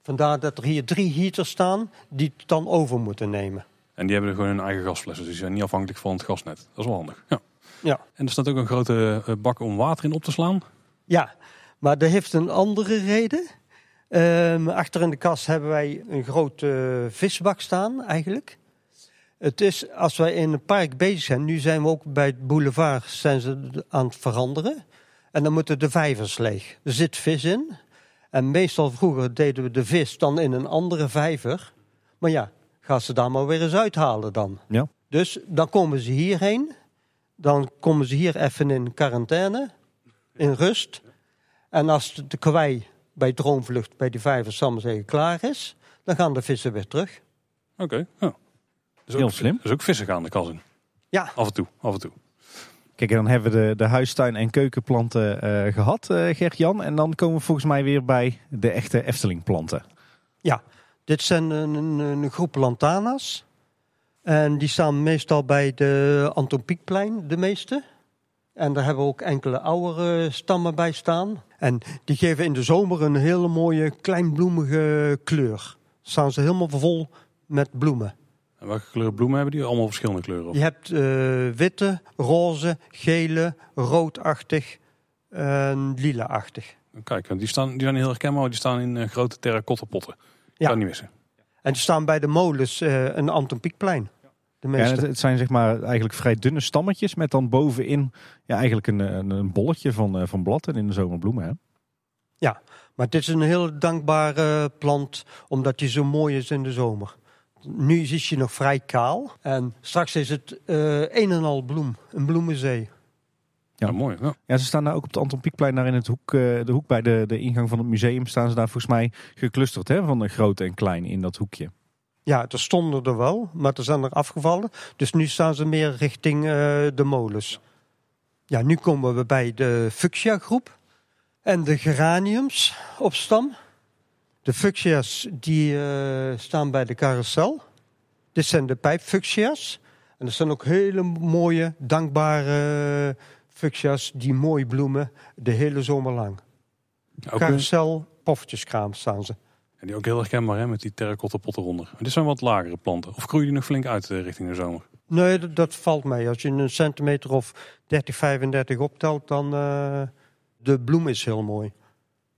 Vandaar dat er hier drie heaters staan die het dan over moeten nemen. En die hebben gewoon hun eigen gasflessen, dus die zijn niet afhankelijk van het gasnet. Dat is wel handig. Ja. Ja. En er staat ook een grote eh, bak om water in op te slaan. Ja, maar dat heeft een andere reden. Um, achter in de kast hebben wij een grote visbak staan eigenlijk. Het is, als wij in het park bezig zijn, nu zijn we ook bij het boulevard zijn ze aan het veranderen. En dan moeten de vijvers leeg. Er zit vis in. En meestal vroeger deden we de vis dan in een andere vijver. Maar ja, gaan ze daar maar weer eens uithalen dan. Ja. Dus dan komen ze hierheen. Dan komen ze hier even in quarantaine, in rust. En als de kwei bij droomvlucht bij die vijver samen zeggen klaar is, dan gaan de vissen weer terug. Oké, ja. Dus Heel slim. Dus ook vissen gaan de kas in. Ja. Af en toe, af en toe. Kijk, en dan hebben we de, de huistuin- en keukenplanten uh, gehad, uh, Gert-Jan. En dan komen we volgens mij weer bij de echte Efteling-planten. Ja, dit zijn een, een, een groep lantana's. En die staan meestal bij de Anton Pieckplein, de meeste. En daar hebben we ook enkele oudere stammen bij staan. En die geven in de zomer een hele mooie kleinbloemige kleur. Staan ze helemaal vol met bloemen. En welke kleur bloemen hebben die? Allemaal verschillende kleuren? Je hebt uh, witte, roze, gele, roodachtig en lila-achtig. Kijk, die, staan, die zijn heel herkenbaar. Die staan in uh, grote terracotta potten. Ja. Kan niet missen. En die staan bij de molens uh, een Anton Pieckplein. De ja, het, het, zijn zeg maar eigenlijk vrij dunne stammetjes met dan bovenin ja, eigenlijk een, een, een bolletje van, uh, van blad en in de zomer bloemen. Hè? Ja, maar dit is een heel dankbare plant omdat die zo mooi is in de zomer. Nu is je nog vrij kaal en straks is het uh, een en al bloem, een bloemenzee. Ja, ja mooi. Ja. ja. ze staan daar ook op het Anton Pieckplein, daar in het hoek, uh, de hoek bij de, de ingang van het museum, staan ze daar volgens mij geclusterd, hè, van de groot en klein in dat hoekje. Ja, er stonden er wel, maar er zijn er afgevallen. Dus nu staan ze meer richting uh, de molens. Ja, nu komen we bij de fuchsia groep en de geraniums op stam. De fuchsia's die uh, staan bij de carousel. Dit zijn de pijpfuchsia's. En dat zijn ook hele mooie, dankbare fuchsia's die mooi bloemen de hele zomer lang. Eh, Carousel, poffertjeskraam staan ze. En die ook heel herkenbaar hè, met die terracotta pot eronder. Maar dit zijn wat lagere planten. Of groeien die nog flink uit eh, richting de zomer? Nee, dat, dat valt mee. Als je een centimeter of 30, 35 optelt, dan uh, de bloem is heel mooi.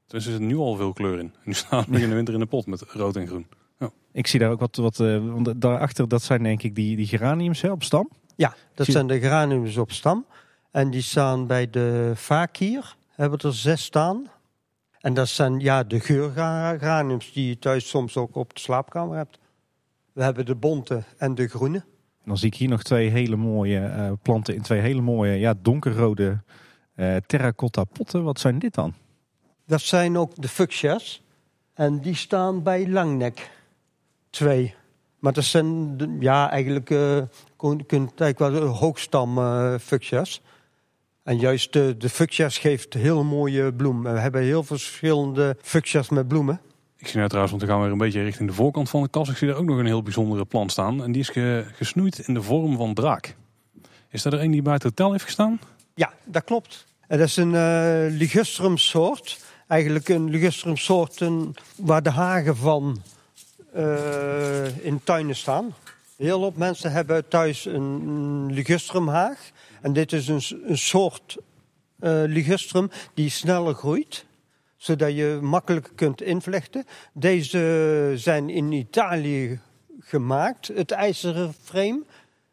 Dus er zit nu al veel kleur in. Nu staan we in de winter in de pot met rood en groen. Ik zie daar ook wat, wat uh, want daarachter, dat zijn denk ik die, die geraniums hè, op stam. Ja, dat zie... zijn de geraniums op stam. En die staan bij de vakier, hebben er zes staan. En dat zijn ja, de geurgeraniums die je thuis soms ook op de slaapkamer hebt. We hebben de bonte en de groene. En dan zie ik hier nog twee hele mooie uh, planten in twee hele mooie ja, donkerrode uh, terracotta potten. Wat zijn dit dan? Dat zijn ook de fuchsia's. En die staan bij Langnek. Twee. Maar dat zijn ja, eigenlijk, uh, kun, eigenlijk wel hoogstam uh, fuchsia's. En juist de, de fuchsia's geeft heel mooie bloemen. We hebben heel verschillende fuchsia's met bloemen. Ik zie nou trouwens, want we gaan weer een beetje richting de voorkant van de kas. Ik zie er ook nog een heel bijzondere plant staan. En die is ge, gesnoeid in de vorm van draak. Is dat er een die bij het hotel heeft gestaan? Ja, dat klopt. Dat is een uh, ligustrum soort. Eigenlijk een ligustrum soort waar de hagen van uh, in tuinen staan. Heel veel mensen hebben thuis een ligustrumhaag. En dit is een, soort uh, ligustrum die sneller groeit zodat je makkelijker kunt invlechten. Deze zijn in Italië gemaakt, het ijzeren frame.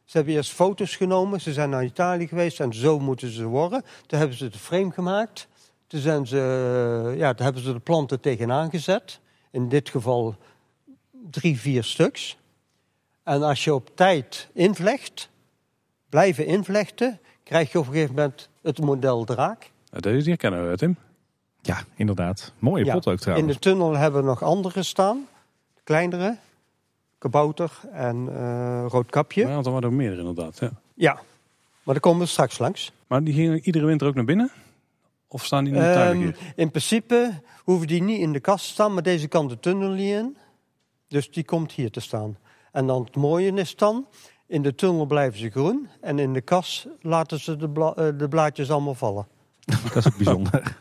Ze hebben eerst foto's genomen, ze zijn naar Italië geweest en zo moeten ze worden. Toen hebben ze de frame gemaakt. Toen, zijn ze, ja, toen hebben ze de planten tegenaan gezet. In dit geval drie, vier stuks. En als je op tijd invlecht, blijven invlechten, krijg je op een gegeven moment het model draak. Deze kennen we, Tim. Ja, inderdaad. Mooie ja, pot ook trouwens. In de tunnel hebben we nog andere staan. Kleinere. Kabouter en uh, Roodkapje. Ja, dan waren er meer inderdaad. Ja. ja, maar daar komen we straks langs. Maar die gingen iedere winter ook naar binnen? Of staan die in de tuin um, In principe hoeven die niet in de kast te staan, maar deze kan de tunnel niet in. Dus die komt hier te staan. En dan het mooie is dan, in de tunnel blijven ze groen. En in de kas laten ze de, bla uh, de blaadjes allemaal vallen. Dat is ook bijzonder.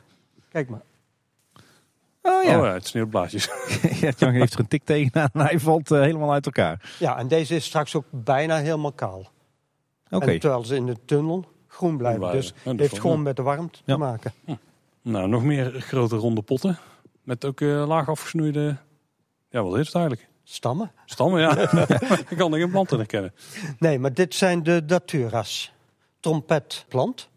Kijk maar. Oh ja, oh, ja het sneeuwblaadjes. Gert-Jan heeft er een tik tegenaan en hij valt uh, helemaal uit elkaar. Ja, en deze is straks ook bijna helemaal kaal. Oké. Okay. Terwijl ze in de tunnel groen blijven. Blijven. Dus het heeft gewoon met de warmte ja. te maken. Hm. Nou, nog meer grote ronde potten. Met ook uh, laag afgesnoeide... Ja, wat is het eigenlijk? Stammen. Stammen, ja. Ik kan er geen planten herkennen. Nee, maar dit zijn de Daturas. Trompetplant.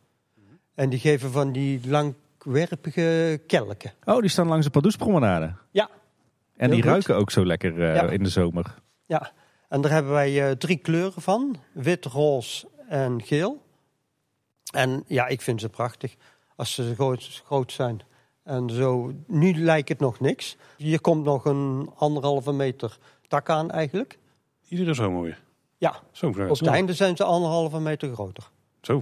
En die geven van die lang werpige kelken. Oh, die staan langs de Pardoespromenade? Ja. En die goed. ruiken ook zo lekker uh, ja. in de zomer? Ja, en daar hebben wij uh, drie kleuren van. Wit, roze en geel. En ja, ik vind ze prachtig. Als ze groot, groot zijn. En zo, nu lijkt het nog niks. Hier komt nog een anderhalve meter tak aan eigenlijk. Iedere zomer weer? Ja, zo, op het einde zijn ze anderhalve meter groter. Zo,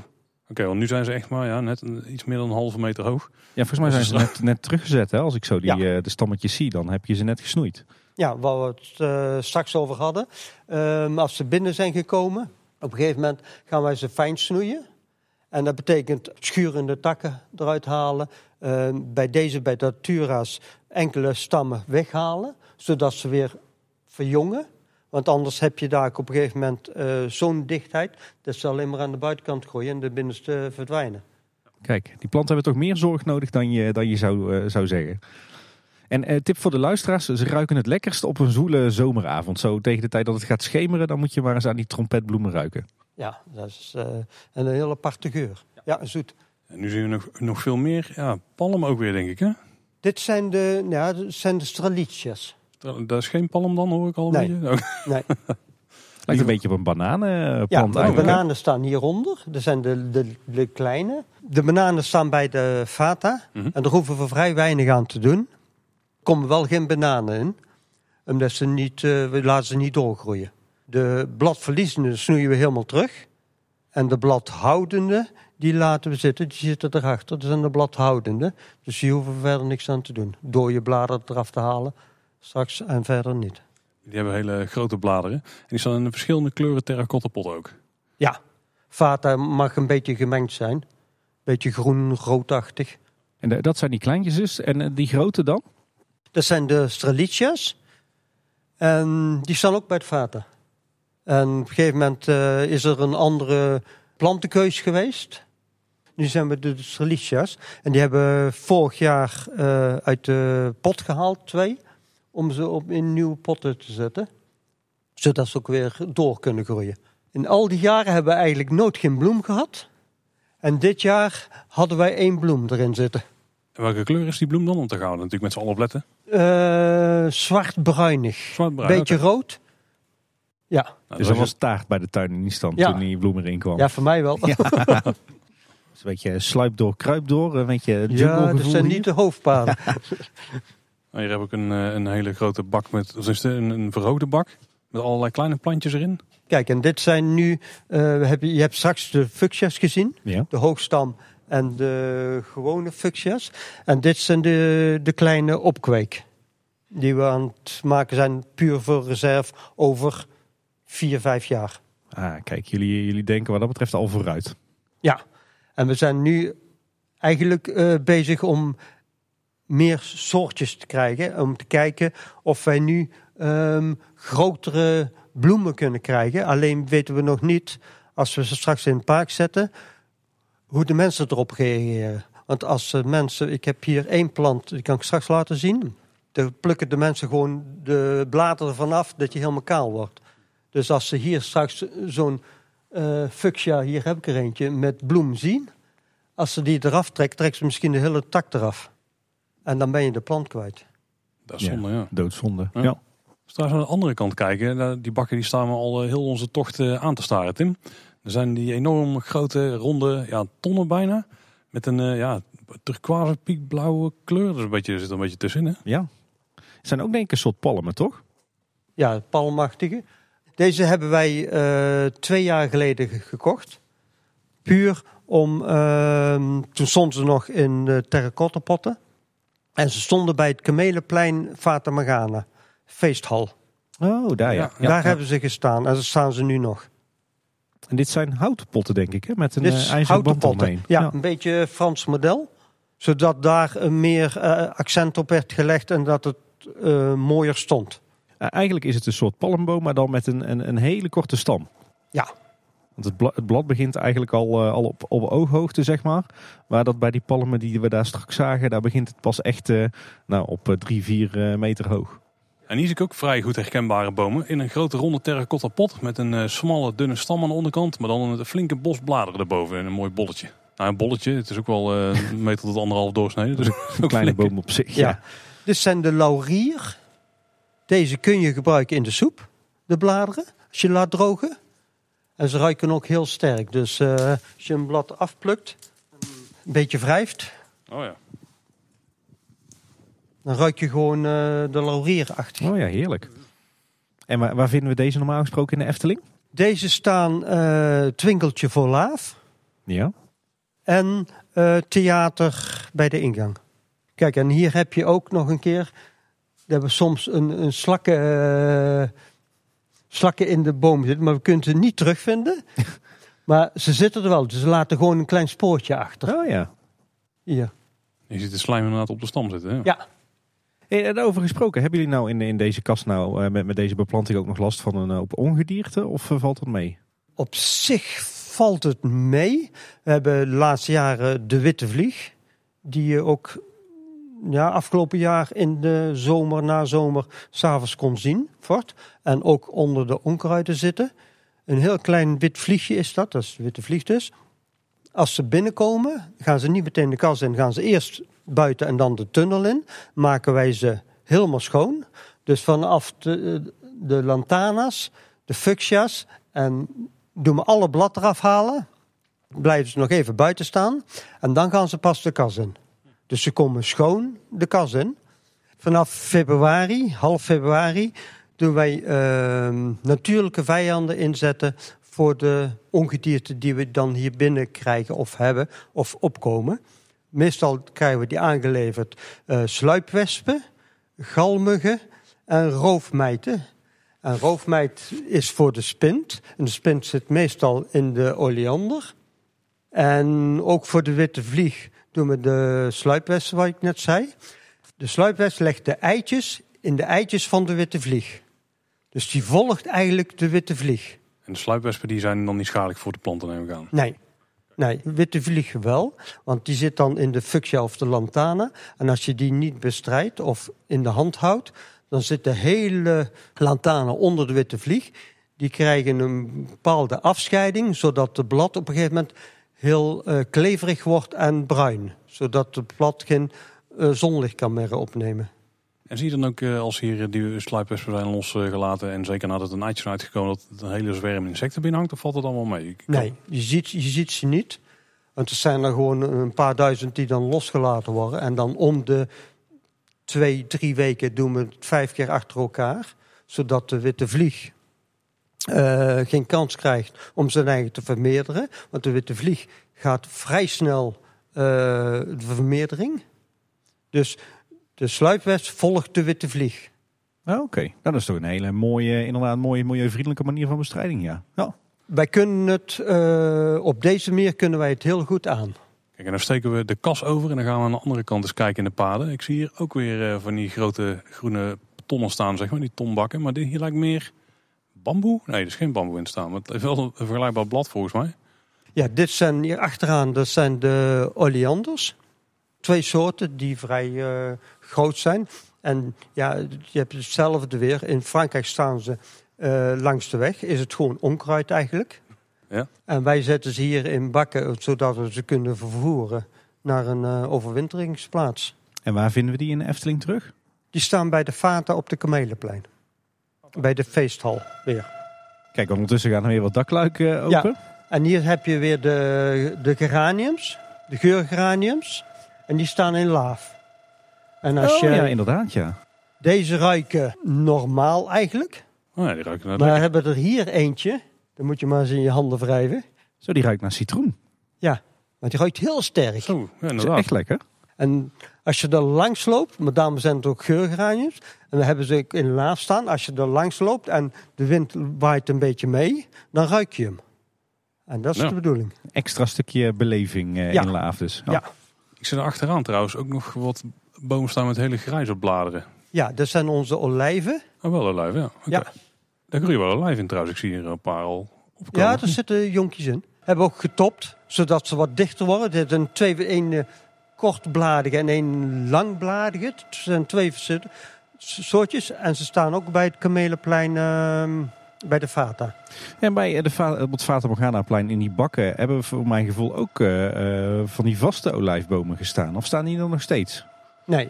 Oké, okay, want nu zijn ze echt maar ja, net iets meer dan een halve meter hoog. Ja, volgens mij zijn ze net, net teruggezet. Hè? Als ik zo die, ja. uh, de stammetjes zie, dan heb je ze net gesnoeid. Ja, waar we het uh, straks over hadden. Uh, als ze binnen zijn gekomen, op een gegeven moment gaan wij ze fijn snoeien. En dat betekent schurende takken eruit halen. Uh, bij deze, bij Datura's, enkele stammen weghalen. Zodat ze weer verjongen. Want anders heb je daar op een gegeven moment uh, zo'n dichtheid. dat ze alleen maar aan de buitenkant groeien en de binnenste verdwijnen. Kijk, die planten hebben toch meer zorg nodig dan je, dan je zou, uh, zou zeggen. En uh, tip voor de luisteraars, ze ruiken het lekkerst op een zoele zomeravond. Zo tegen de tijd dat het gaat schemeren, dan moet je maar eens aan die trompetbloemen ruiken. Ja, dat is een hele aparte geur. Ja, zoet. En nu zien we nog, nog veel meer ja, palm ook weer, denk ik, hè? Dit zijn de, ja, dit zijn de strelietjes. Dat is geen palm dan, hoor ik al nee. een beetje? Nee. Lijkt een beetje op een bananenplant ja, de bananen staan hieronder. Dat zijn de, de, de kleine. De bananen staan bij de Fata. Mhm. En daar hoeven we vrij weinig aan te doen. Er komen wel geen bananen in. Omdat ze niet, uh, we laten ze niet doorgroeien. De bladverliezende snoeien we helemaal terug. En de bladhoudende, die laten we zitten. Die zitten erachter. Dat zijn de bladhoudende. Dus die hoeven we verder niks aan te doen. Door je bladeren eraf te halen. Straks en verder niet. Die hebben hele grote bladeren. En die staan in verschillende kleuren terracotta pot ook. Ja, vata mag een beetje gemengd zijn. Beetje groen-roodachtig. En eh, dat zijn die kleintjes dus. En eh, die grote dan? Dat zijn de strelicia's. En die staan ook bij het vata. En op een gegeven moment eh, is er een andere plantenkeus geweest. Nu zijn we de strelicia's. En die hebben vorig jaar eh, uit de pot gehaald, twee. Om ze op in nieuwe potten te zetten. Zodat ze ook weer door kunnen groeien. In al die jaren hebben we eigenlijk nooit geen bloem gehad. En dit jaar hadden wij één bloem erin zitten. En welke kleur is die bloem dan? Daar gaan we natuurlijk met z'n allen op letten. Eh, Zwart-bruinig. Zwart-bruin. Beetje rood. Ja. Nou, dus is- was taart bij de tuin in die stand Ja. toen die bloem erin kwam. ja, voor mij wel. Ja. Dus een beetje sluip door, kruip door. Een beetje Ja, dat zijn dus hier. niet de hoofdpaden. Nou, hier heb ik een, eh, een hele grote bak met, of is het een, een verhoogde bak. Met allerlei kleine plantjes erin. Kijk, en dit zijn nu... eh, heb je, je hebt straks de fuchsia's gezien. Ja. De hoogstam en de gewone fuchsia's. En dit zijn de, de kleine opkweek. Die we aan het maken zijn puur voor reserve over vier, vijf jaar. Ah, kijk, jullie, jullie denken wat dat betreft al vooruit. Ja, en we zijn nu eigenlijk eh, bezig om meer soortjes te krijgen. Om te kijken of wij nu ehm, grotere bloemen kunnen krijgen. Alleen weten we nog niet, als we ze straks in het park zetten, hoe de mensen erop reageren. Want als de mensen, ik heb hier één plant, die kan ik straks laten zien. Daar plukken de mensen gewoon de bladeren vanaf dat je helemaal kaal wordt. Dus als ze hier straks zo'n eh fuchsia, hier heb ik er eentje, met bloem zien. Als ze die eraf trekt, trekt ze misschien de hele tak eraf. En dan ben je de plant kwijt. Dat is Ja. zonde, ja. Doodzonde. Ja. Ja. Als we trouwens aan de andere kant kijken, die bakken die staan we al eh, heel onze tocht eh, aan te staren, Tim. Er zijn die enorm grote, ronde, ja, tonnen bijna. Met een eh, ja, turquoise piekblauwe kleur. Dat is een beetje, er zit er een beetje tussenin, hè? ja. Het zijn ook denk ik een soort palmen, toch? Ja, palmachtige. Deze hebben wij eh, twee jaar geleden ge- gekocht. Puur om, ehm, toen stonden ze nog in de terracotta potten. En ze stonden bij het Kamelenplein Fata Morgana, feesthal. Oh, daar ja. Ja, Ja, Daar ja. hebben ze gestaan en daar staan ze nu nog. En dit zijn houten potten, denk ik, hè? met een eh, ijzeren band omheen. Ja, een beetje Frans model. Zodat daar een meer eh, accent op werd gelegd en dat het eh, mooier stond. Eh, eigenlijk is het een soort palmboom, maar dan met een, een, een hele korte stam. Ja. Want het, bla- het blad begint eigenlijk al, eh, al op, op ooghoogte, zeg maar. Maar dat bij die palmen die we daar straks zagen, daar begint het pas echt eh, nou, op drie, vier eh, meter hoog. En hier zie ik ook vrij goed herkenbare bomen. In een grote ronde terracotta pot met een eh, smalle, dunne stam aan de onderkant. Maar dan een flinke bos bladeren erboven en een mooi bolletje. Nou, een bolletje. Het is ook wel eh, een meter tot anderhalf doorsneden. Dus Een kleine boom op zich. Ja. Ja. Dit zijn de laurier. Deze kun je gebruiken in de soep, de bladeren, als je laat drogen. En ze ruiken ook heel sterk. Dus eh, als je een blad afplukt, een beetje wrijft, Oh ja. dan ruik je gewoon eh, de laurier achter. Oh ja, heerlijk. En waar, waar vinden we deze normaal gesproken in de Efteling? Deze staan eh Twinkeltje voor Laaf Ja. en eh, Theater bij de ingang. Kijk, en hier heb je ook nog een keer, we hebben soms een, een slakken, eh, slakken in de boom zitten, maar we kunnen ze niet terugvinden. maar ze zitten er wel, dus ze laten gewoon een klein spoortje achter. Oh ja. Hier. Je ziet de slijm inderdaad op de stam zitten. Hè? Ja. En over gesproken, hebben jullie nou in, in deze kast nou eh, met, met deze beplanting ook nog last van een hoop ongedierte? Of eh, valt dat mee? Op zich valt het mee. We hebben de laatste jaren de witte vlieg. Die je ook ja, afgelopen jaar in de zomer, na zomer, s'avonds kon zien. Fort. En ook onder de onkruiden zitten. Een heel klein wit vliegje is dat. Dat is witte vlieg dus. Als ze binnenkomen, gaan ze niet meteen de kas in. Gaan ze eerst buiten en dan de tunnel in. Maken wij ze helemaal schoon. Dus vanaf de, de lantanas, de fuchsia's en doen we alle blad eraf halen. Blijven ze nog even buiten staan. En dan gaan ze pas de kas in. Dus ze komen schoon de kas in. Vanaf februari, half februari, doen wij ehm, natuurlijke vijanden inzetten voor de ongedierte die we dan hier binnen krijgen of hebben of opkomen. Meestal krijgen we die aangeleverd eh sluipwespen, galmuggen en roofmijten. En roofmijt is voor de spint. En de spint zit meestal in de oleander. En ook voor de witte vlieg doen we de sluipwesp, wat ik net zei. De sluipwesp legt de eitjes in de eitjes van de witte vlieg. Dus die volgt eigenlijk de witte vlieg. En de sluipwespen die zijn dan niet schadelijk voor de planten, neem ik aan. Nee, nee, witte vlieg wel. Want die zit dan in de fuchsia of de lantana. En als je die niet bestrijdt of in de hand houdt, dan zit de hele lantana onder de witte vlieg. Die krijgen een bepaalde afscheiding, zodat de blad op een gegeven moment heel uh, kleverig wordt en bruin. Zodat het blad geen uh, zonlicht kan meer opnemen. En zie je dan ook uh, als hier die sluipwespen zijn losgelaten en zeker nadat een eitje is uitgekomen dat een hele zwerm insecten binnenhangt, of valt het allemaal mee? Kan... Nee, je ziet, je ziet ze niet. Want er zijn er gewoon een paar duizend die dan losgelaten worden. En dan om de twee, drie weken doen we het vijf keer achter elkaar. Zodat de witte vlieg uh, geen kans krijgt om zijn eigen te vermeerderen. Want de witte vlieg gaat vrij snel uh, de vermeerdering. Dus de sluipwesp volgt de witte vlieg. Oh, Oké, okay. Nou, dat is toch een hele mooie, inderdaad, mooie, mooie vriendelijke manier van bestrijding, ja. ja. Wij kunnen het, uh, op deze manier kunnen wij het heel goed aan. Kijk, en dan steken we de kas over en dan gaan we aan de andere kant eens kijken in de paden. Ik zie hier ook weer uh, van die grote groene tonnen staan, zeg maar, die tonbakken. Maar dit hier lijkt meer bamboe. Nee, er is geen bamboe in staan, maar het heeft wel een vergelijkbaar blad volgens mij. Ja, dit zijn hier achteraan, dat zijn de oleanders. Twee soorten die vrij uh, groot zijn. En ja, je hebt hetzelfde weer. In Frankrijk staan ze uh, langs de weg. Is het gewoon onkruid eigenlijk. Ja. En wij zetten ze hier in bakken, zodat we ze kunnen vervoeren naar een uh, overwinteringsplaats. En waar vinden we die in de Efteling terug? Die staan bij de Vata op de Kamelenplein. Bij de feesthal weer. Kijk, ondertussen gaan er weer wat dakluiken open. Ja. En hier heb je weer de, de geraniums, de geurgeraniums. En die staan in laaf. En als oh, je, ja, inderdaad, ja. Deze ruiken normaal eigenlijk. Oh, ja, die ruiken maar we hebben er hier eentje. Dan moet je maar eens in je handen wrijven. Zo, die ruikt naar citroen. Ja, want die ruikt heel sterk. Zo, ja, dat is echt lekker. En als je er langs loopt, met name zijn het ook geurgeraniums. En we hebben ze in laaf staan. Als je er langs loopt en de wind waait een beetje mee, dan ruik je hem. En dat is de bedoeling. Extra stukje beleving uh, in laaf dus. Ja. Ik zie er achteraan trouwens ook nog wat bomen staan met hele grijze bladeren. Ja, dat zijn onze olijven. Oh, wel olijven, ja. Okay. ja. Daar groeien wel olijven in trouwens. Ik zie hier een paar al opkomen. Ja, er zitten jonkjes in. Hebben ook getopt, zodat ze wat dichter worden. Dit zijn twee, een uh, kortbladige en een langbladige. Het zijn twee soortjes. En ze staan ook bij het Kamelenplein... Uh, bij de Vata. En bij de, op het Vata Morgana-plein in die bakken hebben we voor mijn gevoel ook uh, uh, van die vaste olijfbomen gestaan. Of staan die er nog steeds? Nee.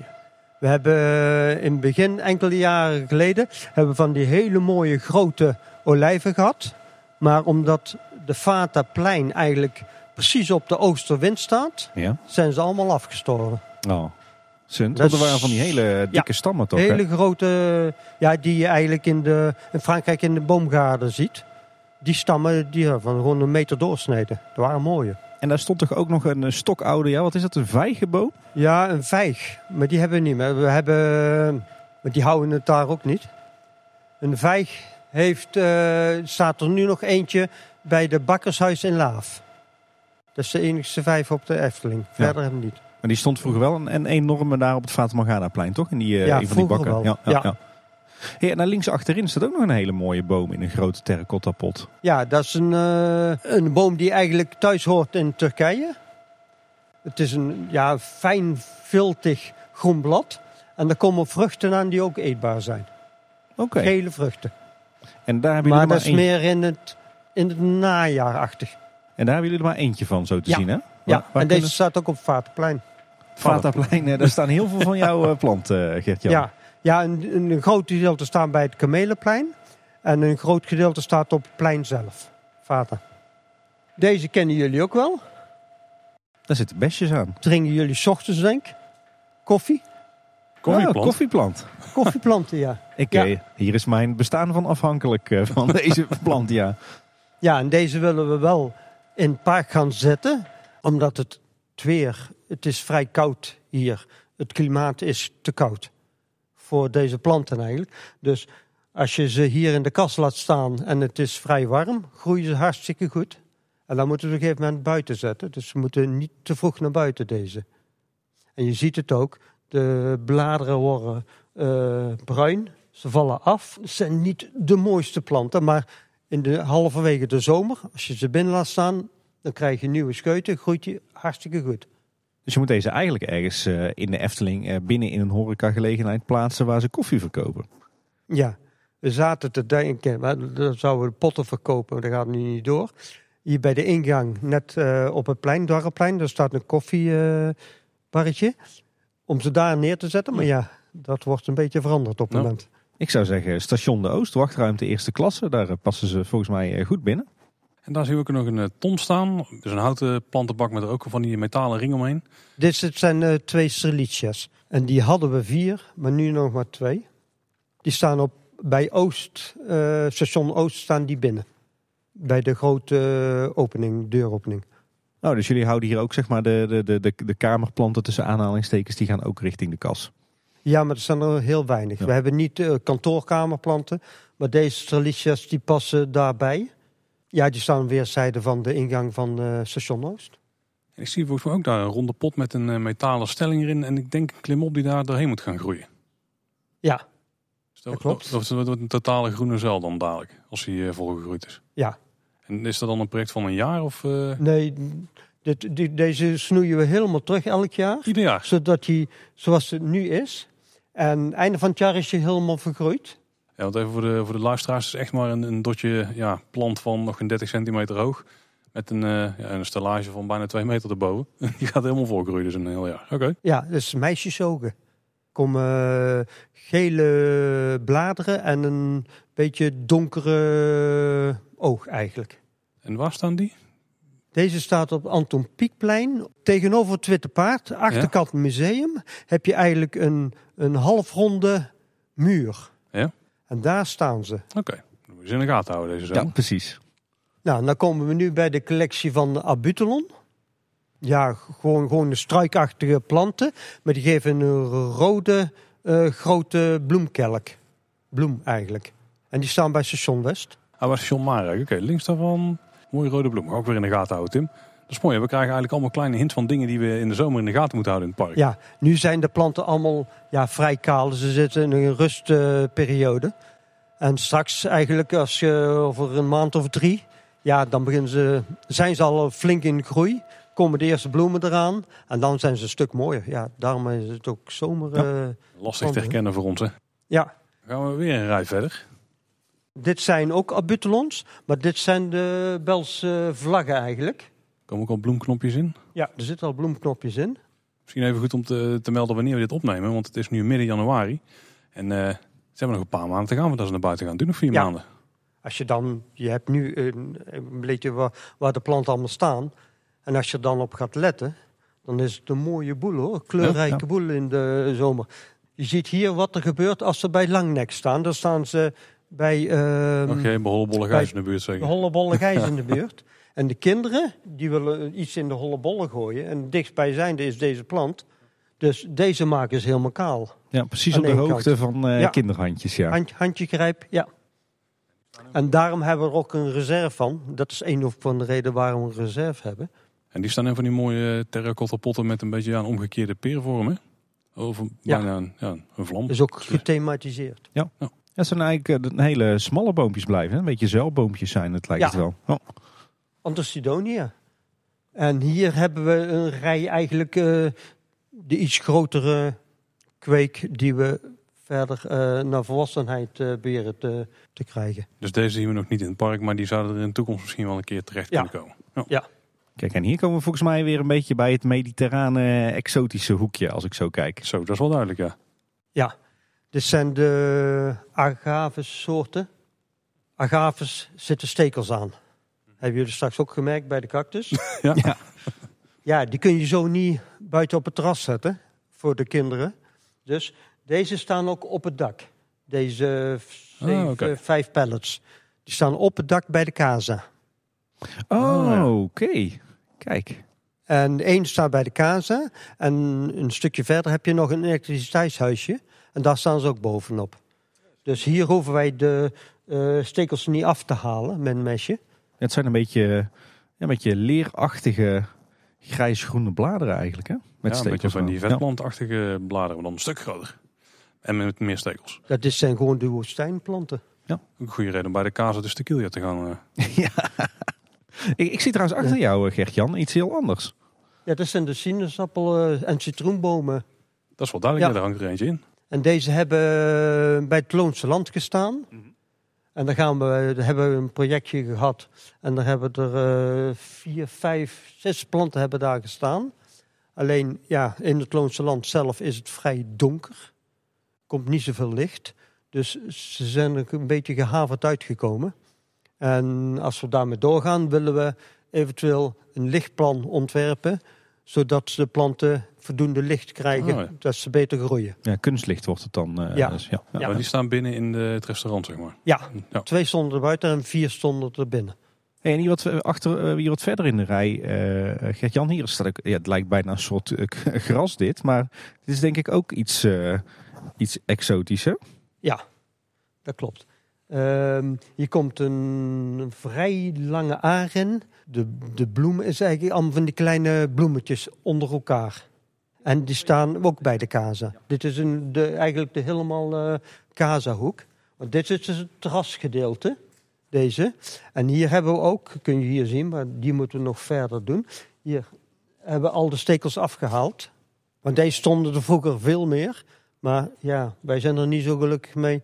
We hebben in het begin, enkele jaren geleden, hebben van die hele mooie grote olijven gehad. Maar omdat de Vata-plein eigenlijk precies op de oosterwind staat, ja. zijn ze allemaal afgestorven. Oh. Dat waren van die hele dikke ja, stammen toch? Hele grote, ja, die je eigenlijk in, de, in Frankrijk in de boomgaarden ziet. Die stammen die van gewoon een meter doorsneden. Dat waren mooie. En daar stond toch ook nog een stokoude, ja, wat is dat, een vijgenboom? Ja, een vijg. Maar die hebben we niet meer. We hebben, maar die houden het daar ook niet. Een vijg heeft, uh, staat er nu nog eentje bij de bakkershuis in Laaf. Dat is de enigste vijf op de Efteling. Verder hebben we niet. Maar die stond vroeger wel een, een enorme daar op het Fata plein, toch? In die, uh, ja, een van die bakken. Wel. Ja, ja, ja. Hey, en daar links achterin staat ook nog een hele mooie boom in een grote terracotta pot. Ja, dat is een, uh, een boom die eigenlijk thuis hoort in Turkije. Het is een ja, fijn, viltig groen blad. En er komen vruchten aan die ook eetbaar zijn. Oké. Okay. Gele vruchten. En daar hebben maar jullie dat is meer in het, in het najaarachtig. En daar hebben jullie er maar eentje van, zo te ja. zien, hè? Ja, en deze staat ook op Vaterplein. Vaterplein, daar staan heel veel van jouw planten, uh, Gert-Jan. Ja, ja een, een groot gedeelte staat bij het Kamelenplein. En een groot gedeelte staat op het plein zelf. Vater. Deze kennen jullie ook wel. Daar zitten besjes aan. Drinken jullie s ochtends, denk ik? Koffie? Koffieplant. Oh, koffieplant. Koffieplanten, ja. Ik, ja. Eh, hier is mijn bestaan van afhankelijk van deze plant, ja. Ja, en deze willen we wel in het park gaan zetten. Omdat het, weer, het is vrij koud hier. Het klimaat is te koud voor deze planten eigenlijk. Dus Als je ze hier in de kast laat staan en het is vrij warm, groeien ze hartstikke goed. En dan moeten we op een gegeven moment buiten zetten. Dus we moeten niet te vroeg naar buiten deze. En je ziet het ook, de bladeren worden eh, bruin, ze vallen af. Het zijn niet de mooiste planten, maar in de halverwege de zomer, als je ze binnen laat staan, dan krijg je nieuwe scheuten, groeit die hartstikke goed. Dus je moet deze eigenlijk ergens eh, in de Efteling eh, binnen in een horecagelegenheid plaatsen waar ze koffie verkopen. Ja, we zaten te denken, maar dan zouden we potten verkopen, maar dat gaat nu niet door. Hier bij de ingang, net eh, op het plein, Dwarrelplein, daar staat een koffiebarretje. om ze daar neer te zetten, maar ja, dat wordt een beetje veranderd op het Nou. moment. Ik zou zeggen, station de Oost, wachtruimte eerste klasse. Daar eh, passen ze volgens mij eh, goed binnen. En daar zien we ook nog een eh, ton staan. Dus een houten plantenbak met er ook van die metalen ring omheen. Dit het zijn eh, twee strelitjes. En die hadden we vier, maar nu nog maar twee. Die staan op, bij Oost, eh, station Oost staan die binnen. Bij de grote opening, deuropening. Nou, dus jullie houden hier ook zeg maar de, de, de, de, de kamerplanten tussen aanhalingstekens, die gaan ook richting de kas. Ja, maar er zijn er heel weinig. Ja. We hebben niet eh, kantoorkamerplanten, maar deze strelitjes die passen daarbij. Ja, die staan aan weerszijden van de ingang van eh, station Oost. En ik zie volgens mij ook daar een ronde pot met een eh, metalen stelling erin. En ik denk een klimop die daar doorheen moet gaan groeien. Ja, Dus dat, Dat klopt. Dat, dat wordt een totale groene zuil dan dadelijk, als hij volgegroeid is. ja. En is dat dan een project van een jaar of Nee, dit, die, deze snoeien we helemaal terug elk jaar. ieder jaar? Zodat hij zoals het nu is. En einde van het jaar is hij helemaal vergroeid. Ja, want even voor de, voor de luisteraars is echt maar een, een dotje ja, plant van nog een 30 centimeter hoog. Met een, eh, ja, een stellage van bijna 2 meter erboven. Die gaat helemaal volgroeien dus een heel jaar. Oké. Ja, dus meisjesogen. Er komen eh, gele bladeren en een beetje donkere oog eigenlijk. En waar staan die? Deze staat op Anton Pieckplein. Tegenover het Witte Paard, achterkant museum, heb je eigenlijk een, een halfronde muur. Ja. En daar staan ze. Oké. Dan moet je ze in de gaten houden deze Ja, zo. precies. Nou, dan komen we nu bij de collectie van Abutelon. Ja, gewoon, gewoon de struikachtige planten. Maar die geven een rode eh, grote bloemkelk. Bloem eigenlijk. En die staan bij station West. Ah, waar is John Marek? Oké, links daarvan. Mooie rode bloem. Ga Ook weer in de gaten houden, Tim. Dat is mooi. We krijgen eigenlijk allemaal kleine hints van dingen die we in de zomer in de gaten moeten houden in het park. Ja, nu zijn de planten allemaal ja, vrij kaal. Ze zitten in een rustperiode. en straks eigenlijk als je over een maand of drie... Ja, dan beginnen ze, zijn ze al flink in groei. Komen de eerste bloemen eraan. En dan zijn ze een stuk mooier. Ja, daarom is het ook zomer... Ja. eh, Lastig te herkennen voor ons, hè. ja. Dan gaan we weer een rij verder. Dit zijn ook abutelons. Maar dit zijn de Belse vlaggen eigenlijk. Er komen ook al bloemknopjes in. Ja, er zitten al bloemknopjes in. Misschien even goed om te, te melden wanneer we dit opnemen. Want het is nu midden januari. En eh, ze hebben nog een paar maanden te gaan voordat ze naar buiten gaan. Doen nog vier Ja. maanden. Als je dan, je hebt nu een, een beetje waar, waar de planten allemaal staan. En als je dan op gaat letten, dan is het een mooie boel hoor. Kleurrijke Ja, ja. boel in de zomer. Je ziet hier wat er gebeurt als ze bij Langnek staan. Dan staan ze bij ehm Nog geen behollebolle gijs in de buurt de zeker. hollebolle gijs in de buurt. En de kinderen, die willen iets in de hollebolle gooien. En dichtstbijzijnde is deze plant. Dus deze maken ze helemaal kaal. Ja, precies Aan op de hoogte van eh, Ja. kinderhandjes, ja. Hand, handje grijp, ja. En daarom hebben we er ook een reserve van. Dat is een van de redenen waarom we een reserve hebben. En die staan in van die mooie terracotta potten met een beetje ja, een omgekeerde peervorm, hè? Of een, Ja. bijna een, ja, een vlam. Dat is ook gethematiseerd. Ja, het zijn eigenlijk eh, de hele smalle boompjes blijven. Hè? Een beetje zuilboompjes zijn het, lijkt Ja. het wel. Oh. En hier hebben we een rij eigenlijk eh, de iets grotere kweek die we verder eh, naar volwassenheid eh proberen te, te krijgen. Dus deze zien we nog niet in het park, maar die zouden er in de toekomst misschien wel een keer terecht Ja. kunnen komen. Ja. Kijk, en hier komen we volgens mij weer een beetje bij het mediterrane exotische hoekje, als ik zo kijk. Zo, dat is wel duidelijk, ja. Ja, dit zijn de agaves soorten. Agaves zitten stekels aan. Hebben jullie straks ook gemerkt bij de cactus? Ja. Ja. Ja, die kun je zo niet buiten op het terras zetten voor de kinderen. Dus deze staan ook op het dak. Deze Ah, zeven, vijf pallets. Die staan op het dak bij de casa. Oh, Oh, ja. oké. Kijk. En één staat bij de casa. En een stukje verder heb je nog een elektriciteitshuisje. En daar staan ze ook bovenop. Dus hier hoeven wij de eh, stekels niet af te halen met een mesje. Het zijn een beetje, ja, een beetje leerachtige grijs-groene bladeren eigenlijk, hè? Met ja, een beetje van die Ja. vetplantachtige bladeren, maar dan een stuk groter. En met meer stekels. Dat is- zijn gewoon de woestijnplanten. Ook een goede reden om bij de Casa de Tequila te gaan. eh. Ik, ik zie trouwens achter jou, eh, Gert-Jan, iets heel anders. Ja, dat zijn de sinaasappel- eh, en citroenbomen. Dat is wel duidelijk, Ja. ja. daar hangt er eentje in. En deze hebben bij het Loonse Land gestaan. En daar, gaan we, daar hebben we een projectje gehad. En daar hebben er eh, vier, vijf, zes planten hebben daar gestaan. Alleen ja, in het Loonse Land zelf is het vrij donker. Komt niet zoveel licht. Dus ze zijn er een beetje gehavend uitgekomen. En als we daarmee doorgaan, willen we eventueel een lichtplan ontwerpen. Zodat de planten voldoende licht krijgen, Oh ja. dat ze beter groeien. Ja, kunstlicht wordt het dan. eh, Ja. dus ja. Ja. Ja. Maar die staan binnen in de, het restaurant, zeg maar. Ja, Ja. twee stonden er buiten en vier stonden er binnen. Hey, en hier wat, eh, achter, eh, hier wat verder in de rij, eh Gert-Jan, hier staat ook, ja, het lijkt bijna een soort gras dit, maar dit is denk ik ook iets, eh, iets exotisch, hè? Ja, dat klopt. Ehm, hier komt een vrij lange aren. De, de bloem is eigenlijk allemaal van die kleine bloemetjes onder elkaar. En die staan ook bij de kaza. Dit is een, de, eigenlijk de helemaal eh kazahoek. Want dit is het terrasgedeelte, deze. En hier hebben we ook, kun je hier zien, maar die moeten we nog verder doen. Hier hebben we al de stekels afgehaald. Want deze stonden er vroeger veel meer. Maar ja, wij zijn er niet zo gelukkig mee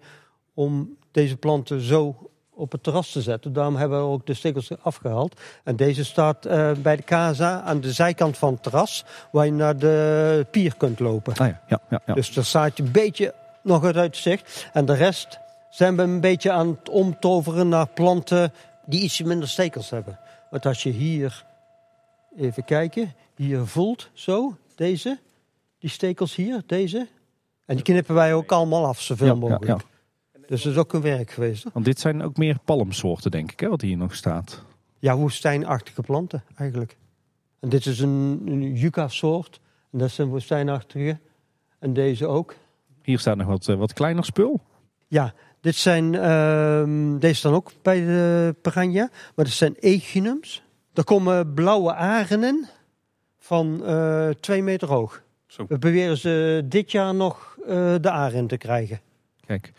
om deze planten zo op het terras te zetten. Daarom hebben we ook de stekels afgehaald. En deze staat eh, bij de Casa aan de zijkant van het terras, waar je naar de pier kunt lopen. Ah ja, ja, ja. ja. Dus daar staat je een beetje nog uit het zicht. En de rest zijn we een beetje aan het omtoveren naar planten die iets minder stekels hebben. Want als je hier, even kijken, hier voelt, zo, deze, die stekels hier, deze. En die knippen wij ook allemaal af, zoveel mogelijk. Dus dat is ook een werk geweest. Hoor. Want dit zijn ook meer palmsoorten, denk ik, hè, wat hier nog staat. Ja, woestijnachtige planten eigenlijk. En dit is een, een yucca-soort. En dat is een woestijnachtige. En deze ook. Hier staat nog wat, eh, wat kleiner spul. Ja, dit zijn, ehm, deze staan ook bij de piranha, maar dit zijn echinums. Er komen blauwe arenden van eh twee meter hoog. Zo. We beweren ze dit jaar nog eh, de arend te krijgen. Kijk,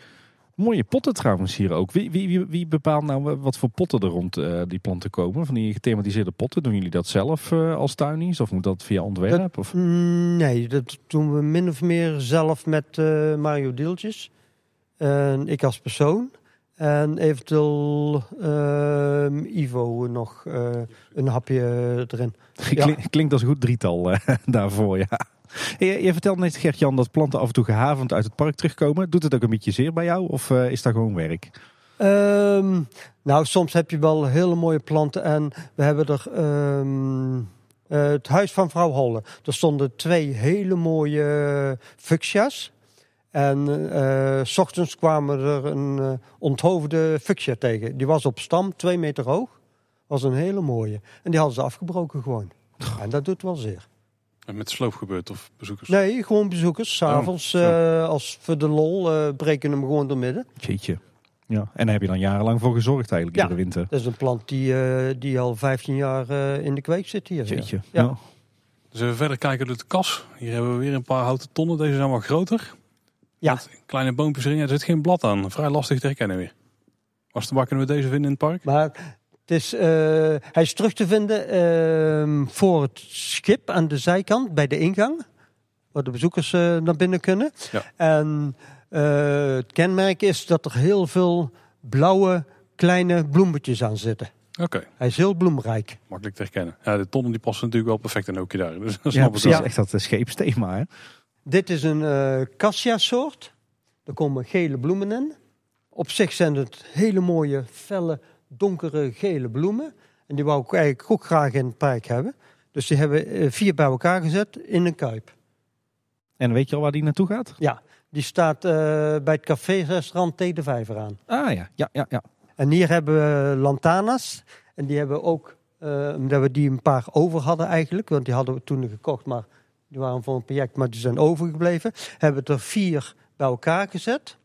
mooie potten trouwens hier ook. Wie, wie, wie, bepaalt nou eh, wat voor potten er rond eh, die planten komen? Van die gethematiseerde potten, doen jullie dat zelf eh, als tuinies? Of moet dat via ontwerp? Of? Mm, Nee, dat doen we min of meer zelf met Mario Deeltjes. En ik als persoon. En eventueel ehm, Ivo nog een hapje erin. Klink- Klinkt als een goed drietal daarvoor, ja. Je, je vertelde net, Gert-Jan, dat planten af en toe gehavend uit het park terugkomen. Doet het ook een beetje zeer bij jou of eh, is dat gewoon werk? Ehm, nou, soms heb je wel hele mooie planten. En we hebben er ehm, eh, het huis van vrouw Holle. Er stonden twee hele mooie fuchsia's. En eh, s ochtends kwamen er een onthoofde fuchsia tegen. Die was op stam, twee meter hoog. Was een hele mooie. En die hadden ze afgebroken gewoon. En dat doet wel zeer. En met sloop gebeurt of bezoekers. Nee, gewoon bezoekers. S'avonds, zo. eh als voor de lol, eh, breken hem gewoon door midden. Jeetje. Ja. En daar heb je dan jarenlang voor gezorgd eigenlijk, Ja. iedere winter. Dat is een plant die, eh, die al 15 jaar eh, in de kweek zit hier. Jeetje. Ja. Ja. Dus even verder kijken door de kas. Hier hebben we weer een paar houten tonnen. Deze zijn wat groter. Ja. Met kleine boompjes erin. Er zit geen blad aan. Vrij lastig te herkennen weer. Was te waar kunnen we deze vinden in het park? Maar het is, eh, hij is terug te vinden ehm, voor het schip aan de zijkant bij de ingang. Waar de bezoekers eh, naar binnen kunnen. Ja. En eh, het kenmerk is dat er heel veel blauwe kleine bloemetjes aan zitten. Oké, Hij is heel bloemrijk. makkelijk te herkennen. Ja, de tonnen die passen natuurlijk wel perfect in hoekje daar. Dus dat Ja, precies. Echt dat scheepsthema, hè? Dit is een eh cassia-soort. Er komen gele bloemen in. Op zich zijn het hele mooie, felle, donkere gele bloemen. En die wou ik eigenlijk ook graag in het park hebben. Dus die hebben eh, vier bij elkaar gezet in een kuip. En weet je al waar die naartoe gaat? Ja, die staat eh, bij het café-restaurant T de Vijver aan. Ah ja, ja, ja. ja. En hier hebben we lantanas. En die hebben we ook, eh, omdat we die een paar over hadden eigenlijk. Want die hadden we toen gekocht, maar die waren voor een project, maar die zijn overgebleven. Hebben we er vier bij elkaar gezet.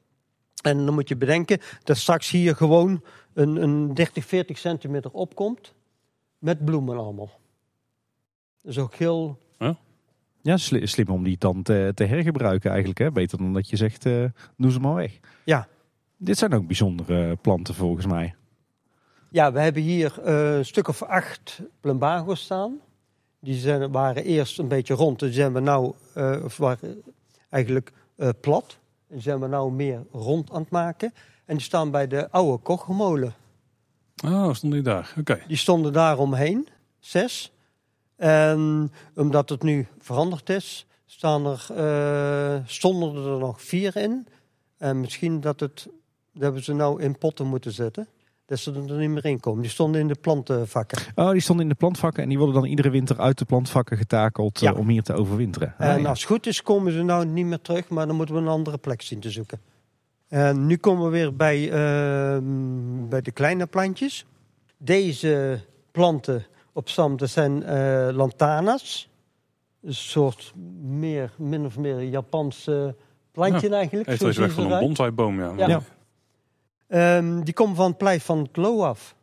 En dan moet je bedenken dat straks hier gewoon een, een 30, 40 centimeter opkomt. Met bloemen allemaal. Dat is ook heel... Ja, sli- slim om die dan te, te hergebruiken eigenlijk. Hè? Beter dan dat je zegt, eh, doe ze maar weg. Ja. Dit zijn ook bijzondere planten volgens mij. Ja, we hebben hier eh, een stuk of acht plumbago's staan. Die zijn, waren eerst een beetje rond. Die zijn we nou, eh, of waren eigenlijk plat. En die zijn we nou meer rond aan het maken. En die staan bij de oude kogelmolen. Oh, stond die daar. Oké. Die stonden daar omheen, zes. En omdat het nu veranderd is, staan er, eh, stonden er nog vier in. En misschien dat, het, dat hebben ze nou in potten moeten zetten. Dat ze er niet meer in komen. Die stonden in de plantenvakken. Oh, die stonden in de plantvakken en die worden dan iedere winter uit de plantvakken getakeld Ja. eh, om hier te overwinteren. Ah, En ja. als het goed is, komen ze nou niet meer terug, maar dan moeten we een andere plek zien te zoeken. En nu komen we weer bij, ehm, bij de kleine plantjes. Deze planten op stam, dat zijn eh lantanas. Een soort meer, min of meer Japans eh, plantje eigenlijk. Heeft weg ze van een bonsaiboom, ja. Ja. Ja. Ehm, die komen van het plein van het Lo af.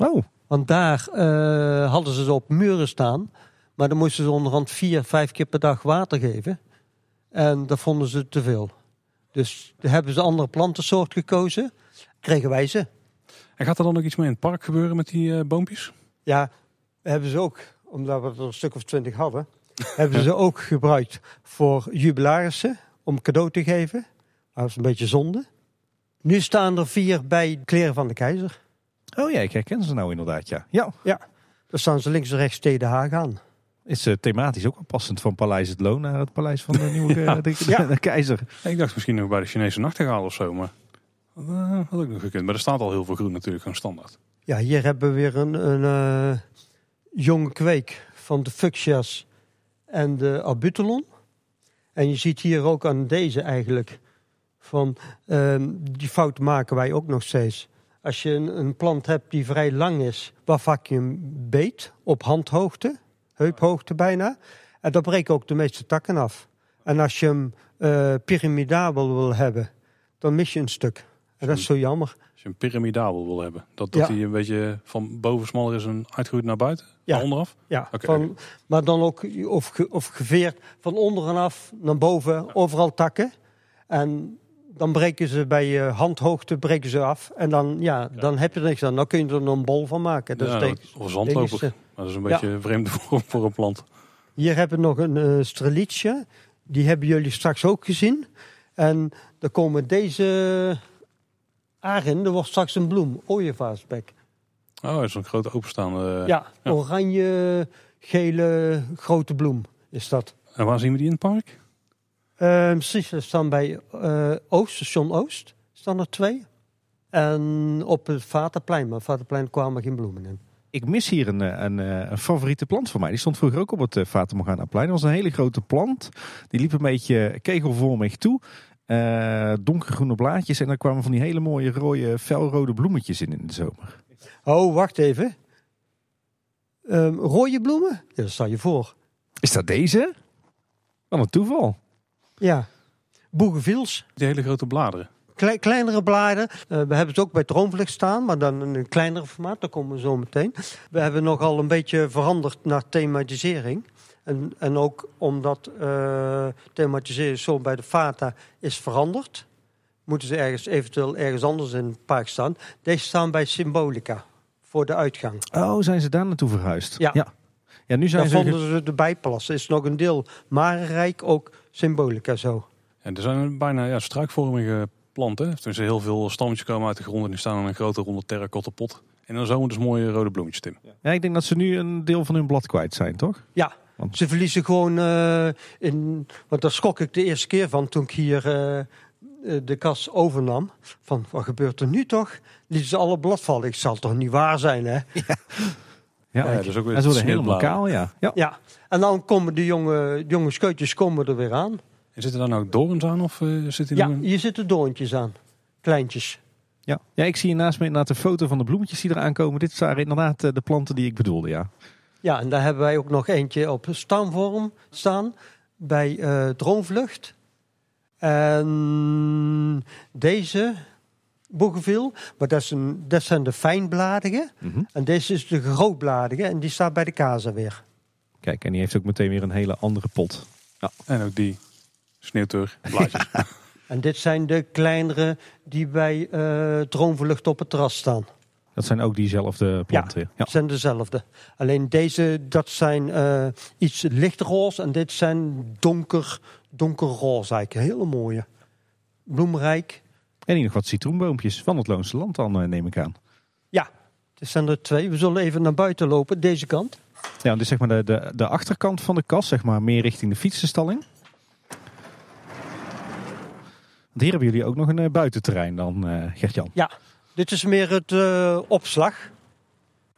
Oh, Want daar eh, hadden ze ze op muren staan. Maar dan moesten ze onderhand vier, vijf keer per dag water geven. En dat vonden ze te veel. Dus hebben ze een andere plantensoort gekozen. Kregen wij ze. En gaat er dan ook iets mee in het park gebeuren met die eh, boompjes? Ja, hebben ze ook, omdat we er een stuk of twintig hadden, hebben ze ook gebruikt voor jubilarissen om cadeau te geven. Dat is een beetje zonde. Nu staan er vier bij kleren van de keizer. oh ja, ik herken ze nou inderdaad, ja. Ja, Daar staan ze links en rechts tegen de Haag aan. Is eh, thematisch ook wel passend van Paleis het Loon naar het Paleis van de Nieuwe Ja. de, de, Ja. de Keizer. Ik dacht misschien nog bij de Chinese nachtegaal of zo, maar dat eh, had ook nog gekund. Maar er staat al heel veel groen natuurlijk, gewoon standaard. Ja, hier hebben we weer een, een eh, jonge kweek van de fuchsias en de abutelon. En je ziet hier ook aan deze eigenlijk van ehm, die fout maken wij ook nog steeds. Als je een, een plant hebt die vrij lang is, waar vaak je hem beet op handhoogte, heuphoogte bijna, en dan breken ook de meeste takken af. En als je hem eh pyramidabel wil hebben, dan mis je een stuk. En dat is zo jammer. Als je een pyramidabel wil hebben, dat, dat Ja. hij een beetje van boven smaller is en uitgroeit naar buiten, Ja. naar onderaf. Ja, van, maar dan ook of, ge- of geveerd van onderen af naar boven, overal takken. En dan breken ze bij eh, handhoogte breken ze af. En dan, ja, dan heb je er niks aan. Dan kun je er een bol van maken. Dat Ja, is of zandloper. dat is een beetje een vreemde vorm voor een plant. Hier hebben we nog een eh strelitzia. Die hebben jullie straks ook gezien. En dan komen deze arin. Er wordt straks een bloem. Ooievaarsbek. Oh, dat is een grote openstaande. ja, ja. oranje, gele, grote bloem is dat. En waar zien we die in het park? Uh, precies, er staan bij eh, Oost, station Oost, staan er twee. En op het Vaterplein, maar Vaterplein kwamen geen bloemen in. Ik mis hier een, eh, een, eh, een favoriete plant van mij. Die stond vroeger ook op het uh, Fata Morgana-plein. Dat was een hele grote plant. Die liep een beetje kegelvormig toe. Donkergroene blaadjes. En daar kwamen van die hele mooie rode, felrode bloemetjes in in de zomer. Oh, wacht even. Ehm rode bloemen? Ja, dat sta je voor. Is dat deze? Wat een toeval. Ja. Bougainville's. Die hele grote bladeren. Klei- kleinere bladen. Eh, we hebben het ook bij Droomvlucht staan, maar dan in een kleinere formaat. Daar komen we zo meteen. We hebben nogal een beetje veranderd naar thematisering. En, en ook omdat eh thematisering zo bij de Fata is veranderd, moeten ze ergens eventueel ergens anders in het park staan. Deze staan bij Symbolica voor de uitgang. Oh, zijn ze daar naartoe verhuisd? Ja. Ja, ja nu zijn Daar ze... vonden ze de bijplassen. Is nog een deel Marenrijk, ook Symbolica zo. En er zijn bijna ja, struikvormige planten. Dus heel veel stammetjes komen uit de grond en die staan in een grote ronde terracotta pot. En dan zomer dus mooie rode bloemetjes, Tim. Ja, ik denk dat ze nu een deel van hun blad kwijt zijn, toch? Ja, Want- ze verliezen gewoon eh, in. Want daar schrok ik de eerste keer van toen ik hier eh, eh, de kas overnam. Van wat gebeurt er nu toch? Lieten ze alle blad vallen. Ik zal toch niet waar zijn, hè? Ja, Ja, dus ook weer en ze worden helemaal sneeuwbladen. kaal, ja. ja. Ja. En dan komen de jonge, jonge scheutjes komen er weer aan. En zitten daar nou dorens aan of eh, zit die Ja, hier zitten doontjes aan. Kleintjes. Ja. ja, ik zie hier naast me inderdaad een foto van de bloemetjes die eraan komen. Dit waren inderdaad eh, de planten die ik bedoelde, ja. Ja, en daar hebben wij ook nog eentje op stamvorm staan bij eh, Droomvlucht. En deze boegenviel, maar dat, is een, dat zijn de fijnbladige. Mhm. En deze is de grootbladige en die staat bij de kaza weer. Kijk, en die heeft ook meteen weer een hele andere pot. En ook die sneeuwteur blaadjes. En dit zijn de kleinere die bij eh droomvlucht op het terras staan. Dat zijn ook diezelfde planten. Ja. Het zijn dezelfde. Alleen deze, dat zijn eh, iets lichter roze en dit zijn donker, donkerroze eigenlijk. Hele mooie. Bloemrijk. En hier nog wat citroenboompjes van het Loonse Land dan, eh, neem ik aan. Ja, er zijn er twee. We zullen even naar buiten lopen, deze kant. Ja, dit is zeg maar de, de, de achterkant van de kas, zeg maar meer richting de fietsenstalling. Want hier hebben jullie ook nog een eh, buitenterrein dan, eh Gert-Jan. Dit is meer het opslag.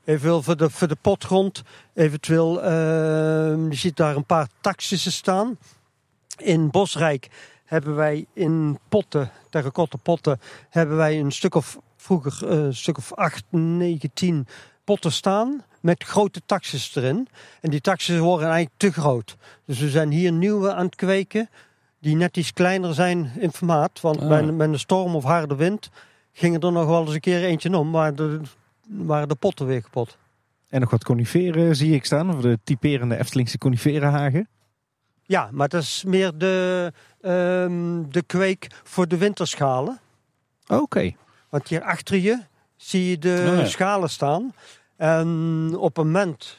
Eventueel voor de, voor de potgrond. Eventueel, eh, je ziet daar een paar taxissen staan. In Bosrijk hebben wij in potten, terracotta potten, hebben wij een stuk of vroeger eh, een stuk of 8, 9, 10 potten staan. Met grote taxis erin. En die taxis worden eigenlijk te groot. Dus we zijn hier nieuwe aan het kweken. Die net iets kleiner zijn in formaat. Want Ah. bij, een- bij een storm of harde wind ging er nog wel eens een keer eentje om. Maar de, waren de potten weer kapot. En nog wat coniferen zie ik staan, of de typerende Eftelingse coniferenhagen. Ja, maar dat is meer de, ehm, de kweek voor de winterschalen. Oké, Want hier achter je zie je de Oh ja. schalen staan. En op een moment,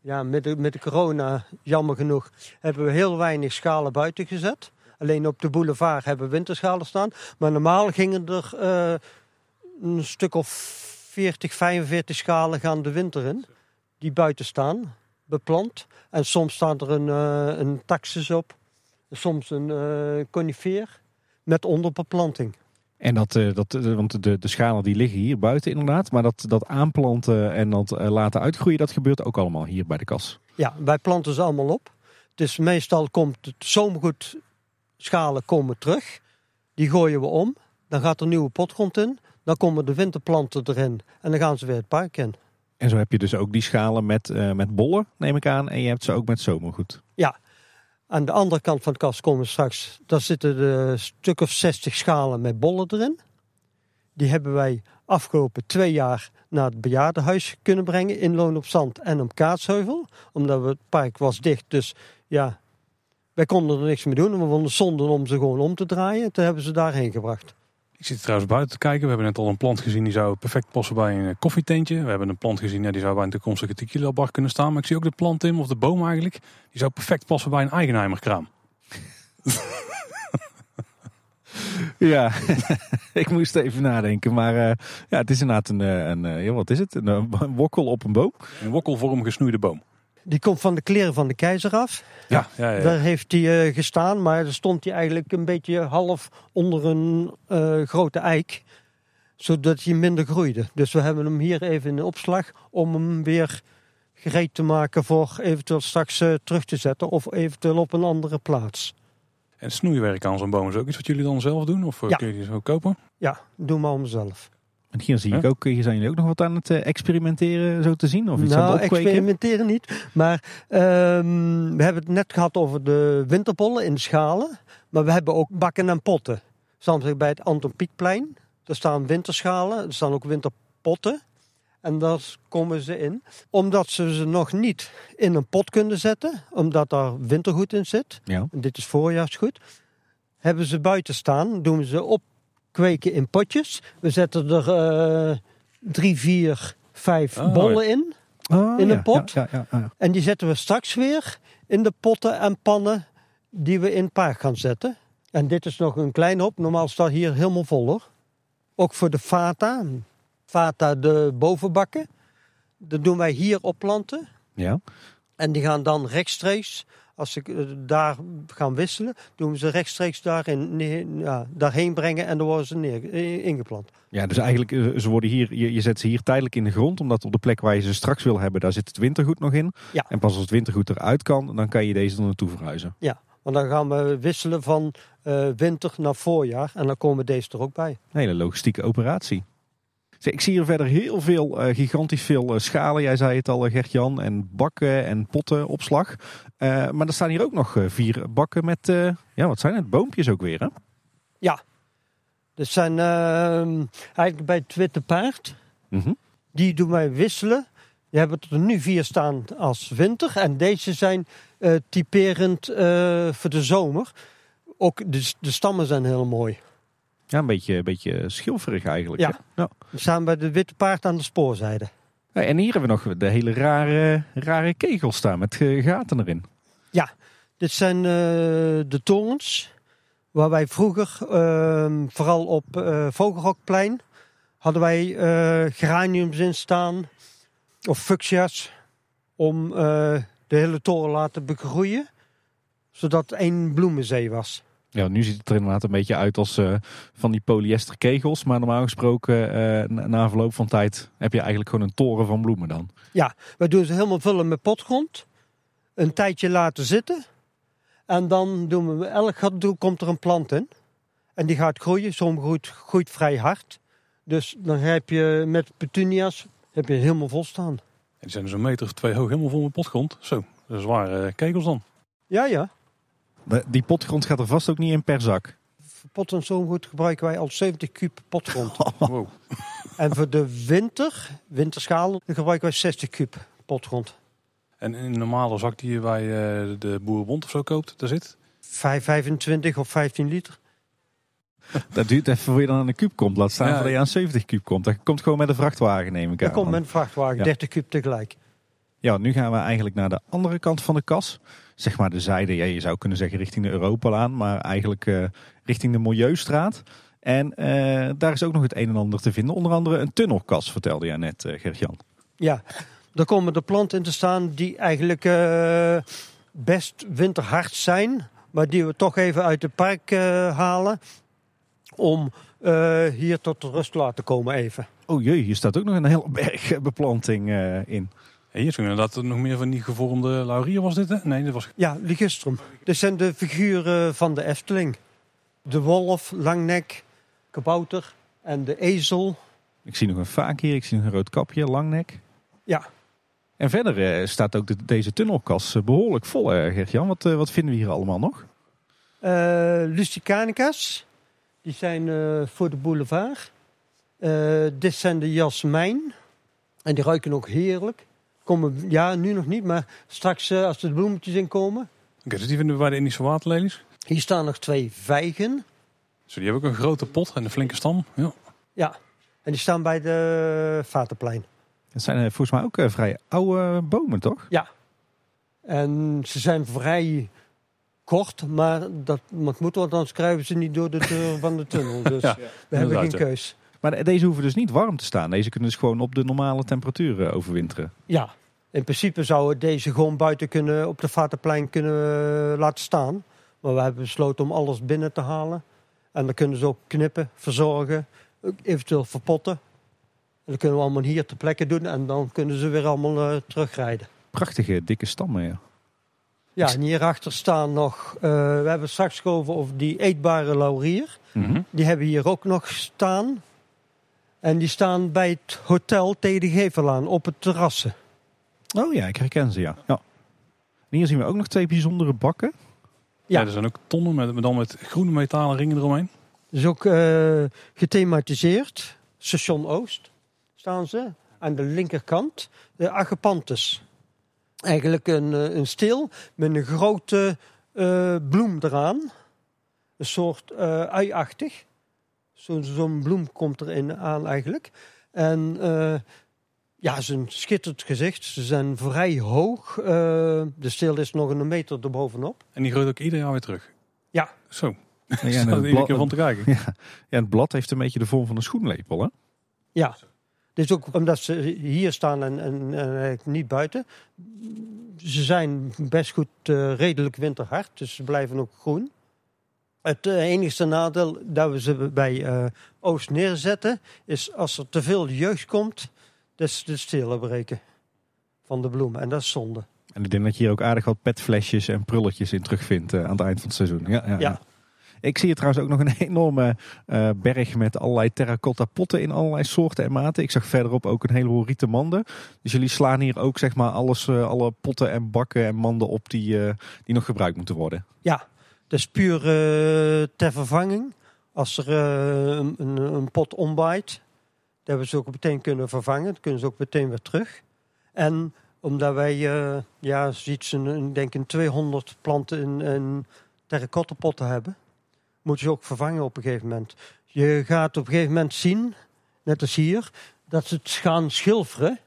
ja, met de, met de corona, jammer genoeg, hebben we heel weinig schalen buiten gezet. Alleen op de boulevard hebben we winterschalen staan. Maar normaal gingen er eh, een stuk of 40, 45 schalen gaan de winter in. Die buiten staan, beplant. En soms staat er een, eh, een taxis op. Soms een eh conifeer met onderbeplanting. En dat, eh, dat, want de, de schalen die liggen hier buiten inderdaad. Maar dat, dat aanplanten en dat laten uitgroeien, dat gebeurt ook allemaal hier bij de kas. Ja, wij planten ze allemaal op. Dus meestal komt het zomergoed schalen komen terug. Die gooien we om. Dan gaat er nieuwe potgrond in. Dan komen de winterplanten erin. En dan gaan ze weer het park in. En zo heb je dus ook die schalen met, eh, met bollen, neem ik aan. En je hebt ze ook met zomergoed. Aan de andere kant van de kast komen straks. Daar zitten de stuk of 60 schalen met bollen erin. Die hebben wij afgelopen twee jaar naar het bejaardenhuis kunnen brengen. In Loon op Zand en op Kaatsheuvel. Omdat we, het park was dicht. Dus ja, wij konden er niks mee doen. We vonden zonde om ze gewoon om te draaien. Toen hebben ze daarheen gebracht. Ik zit trouwens buiten te kijken. We hebben net al een plant gezien die zou perfect passen bij een koffietentje. We hebben een plant gezien ja, die zou bij een toekomstige tequila bar kunnen staan. Maar ik zie ook de plant Tim, of de boom eigenlijk. Die zou perfect passen bij een eigenheimerkraam. Ja, ik moest even nadenken. Maar eh, ja, het is inderdaad een, eh, een eh, ja, wat is het? Een, eh, een wokkel op een boom. Een wokkelvorm gesnoeide boom. Die komt van de kleren van de keizer af. Ja, ja, ja. Daar heeft hij eh, gestaan. Maar daar stond hij eigenlijk een beetje half onder een eh, grote eik. Zodat hij minder groeide. Dus we hebben hem hier even in de opslag. Om hem weer gereed te maken voor eventueel straks eh, terug te zetten. Of eventueel op een andere plaats. En snoeiwerk aan zo'n boom is ook iets wat jullie dan zelf doen? Of Ja. kun je die zo kopen? Ja, doe maar om mezelf. En hier zie ik ook, hier zijn jullie ook nog wat aan het eh, experimenteren, zo te zien? Of iets aan nou, het opkweken? experimenteren niet. Maar ehm, we hebben het net gehad over de winterbollen in schalen. Maar we hebben ook bakken en potten. Soms bij het Anton Pieckplein. Daar staan winterschalen. Er staan ook winterpotten. En daar komen ze in. Omdat ze ze nog niet in een pot kunnen zetten. Omdat daar wintergoed in zit. Ja. En dit is voorjaarsgoed. Hebben ze buiten staan. Doen ze opkweken in potjes. We zetten er eh, drie, vier, vijf Oh, bollen in. Oh, In ja, een pot? Ja, ja, ja, ja. En die zetten we straks weer in de potten en pannen die we in het park gaan zetten. En dit is nog een klein op. Normaal staat hier helemaal vol hoor. Ook voor de fata. Fata de bovenbakken. Dat doen wij hier opplanten. Ja. En die gaan dan rechtstreeks, als ze eh, daar gaan wisselen, doen ze rechtstreeks daarin, ja, daarheen brengen en dan worden ze neer, eh, ingeplant. Ja, dus eigenlijk, eh, ze worden hier, je, je zet ze hier tijdelijk in de grond, omdat op de plek waar je ze straks wil hebben, daar zit het wintergoed nog in. Ja. En pas als het wintergoed eruit kan, dan kan je deze er naartoe verhuizen. Want dan gaan we wisselen van winter naar voorjaar en dan komen deze er ook bij. Een hele logistieke operatie. Ik zie hier verder heel veel, eh, gigantisch veel eh, schalen. Jij zei het al, eh, Gert-Jan. En bakken en potten opslag. Maar er staan hier ook nog vier bakken met, ja wat zijn het? Boompjes ook weer hè? Dat zijn ehm, eigenlijk bij het Witte Paard. Mhm. Die doen wij wisselen. Die hebben er nu vier staan als winter. En deze zijn typerend voor de zomer. Ook de, de stammen zijn heel mooi. Ja, een beetje, een beetje schilferig eigenlijk. Ja. ja. We staan bij de Witte Paard aan de spoorzijde. Ja, En hier hebben we nog de hele rare, rare kegels staan met gaten erin. Dit zijn eh, de torens. Waar wij vroeger, ehm, vooral op eh Vogelrokplein, hadden wij eh, geraniums in staan. Of fuchsia's. Om de hele toren laten begroeien. Zodat één bloemenzee was. Ja, nu ziet het er inderdaad een beetje uit als eh, van die polyester kegels. Maar normaal gesproken, eh, na, na verloop van tijd, heb je eigenlijk gewoon een toren van bloemen dan. Wij doen ze helemaal vullen met potgrond. Een tijdje laten zitten. En dan doen we elk gat komt er een plant in. En die gaat groeien. Sommige groeit, groeit vrij hard. Dus dan heb je met petunia's heb je helemaal vol staan. En die zijn dus een meter of twee hoog, helemaal vol met potgrond. Zo, dat is zware eh, kegels dan. Ja, ja. Die potgrond gaat er vast ook niet in per zak. Voor pot en zomergoed gebruiken wij al 70 kub potgrond. Wow. en voor de winter, winterschalen, dan gebruiken wij 60 kub potgrond. En in een normale zak die je bij eh, de Boerenbond of zo koopt, daar zit? 5, 25 of 15 liter. Dat duurt even voor je dan aan de kuub komt. Laat staan Ja. voordat je aan 70 kuub komt. Dat komt gewoon met een vrachtwagen neem ik Dat aan. komt met een vrachtwagen, Ja. 30 kub tegelijk. Ja, nu gaan we eigenlijk naar de andere kant van de kas. Zeg maar de zijde, ja, je zou kunnen zeggen richting de Europalaan. Maar eigenlijk eh, richting de Milieustraat. En eh, daar is ook nog het een en ander te vinden. Onder andere een tunnelkas, vertelde jij net, eh Gert-Jan. Ja, daar komen de planten in te staan die eigenlijk best winterhard zijn. Maar die we toch even uit het park halen. Om hier tot rust te laten komen even. Oh jee, hier staat ook nog een hele berg beplanting eh, in. En hier is inderdaad nog meer van die gevormde laurier was dit hè? Nee, dit was... Ja, ligustrum. Dit zijn de figuren van de Efteling. De wolf, langnek, kabouter en de ezel. Ik zie nog een vaak hier, ik zie nog een rood kapje, langnek. Ja. En verder eh, staat ook de- deze tunnelkas eh, behoorlijk vol, eh, Gert-Jan. Wat, eh, wat vinden we hier allemaal nog? Eh Lusticanicas, die zijn eh, voor de boulevard. Eh, dit zijn de jasmijn. En die ruiken ook heerlijk. Komen, ja, nu nog niet, maar straks eh, als er de bloemetjes in komen. Oké, dus die vinden we bij de Indische waterlelies. Hier staan nog twee vijgen. Zo, die hebben ook een grote pot en een flinke stam. Ja. Ja, en die staan bij de Vaterplein. Het zijn eh, volgens mij ook eh, vrij oude bomen, toch? En ze zijn vrij kort, maar dat moet moeten, want anders kruipen ze niet door de deur van de tunnel. Dus Ja, we hebben geen ja. keus. Maar de- deze hoeven dus niet warm te staan. Deze kunnen dus gewoon op de normale temperatuur eh, overwinteren. Ja, in principe zouden deze gewoon buiten kunnen, op de Vaterplein kunnen eh, laten staan. Maar we hebben besloten om alles binnen te halen. En dan kunnen ze ook knippen, verzorgen, eventueel verpotten. En dat kunnen we allemaal hier ter plekke doen en dan kunnen ze weer allemaal eh, terugrijden. Prachtige, dikke stammen, ja. Ja, en hierachter staan nog, eh, we hebben straks geschoven over die eetbare laurier. Mhm. Die hebben hier ook nog staan. En die staan bij het hotel tegen de Gevelaan op het terrassen. Oh ja, ik herken ze, ja. ja. En hier zien we ook nog twee bijzondere bakken. Ja. Ja. er zijn ook tonnen met, met dan met groene metalen ringen eromheen. Dus ook eh, gethematiseerd. Station Oost staan ze. Aan de linkerkant. De Agapanthus. Eigenlijk een, eh, een steel met een grote eh, bloem eraan. Een soort eh uiachtig. Zo- Zo'n bloem komt erin aan eigenlijk. En eh, ja, ze een schitterend gezicht. Ze zijn vrij hoog. Eh, de steel is nog een meter erbovenop. En die groeit ook ieder jaar weer terug. Ja. Zo, Ja, en er het, iedere keer blad, van te kijken. ja, en het blad heeft een beetje de vorm van een schoenlepel, hè? Ja, dus ook omdat ze hier staan en, en, niet buiten. Ze zijn best goed eh, redelijk winterhard, dus ze blijven ook groen. Het eh, enige nadeel dat we ze bij eh, Oost neerzetten, is als er te veel jeugd komt, dus de stelen breken van de bloemen. En dat is zonde. En ik denk dat je hier ook aardig wat petflesjes en prulletjes in terugvindt eh, aan het eind van het seizoen. Ja, ja. Ik zie hier trouwens ook nog een enorme eh, berg met allerlei terracotta potten in allerlei soorten en maten. Ik zag verderop ook een heleboel rieten manden. Dus jullie slaan hier ook zeg maar alles, eh, alle potten en bakken en manden op die, die nog gebruikt moeten worden. Ja, is puur ter vervanging. Als er een, een, een pot omwaait, dan hebben ze ook meteen kunnen vervangen. Dan kunnen ze ook meteen weer terug. En omdat wij, eh ja, zoiets, een, denk een 200 planten in, in terracotta potten hebben, moeten ze ook vervangen op een gegeven moment. Je gaat op een gegeven moment zien, net als hier, dat ze het gaan schilferen.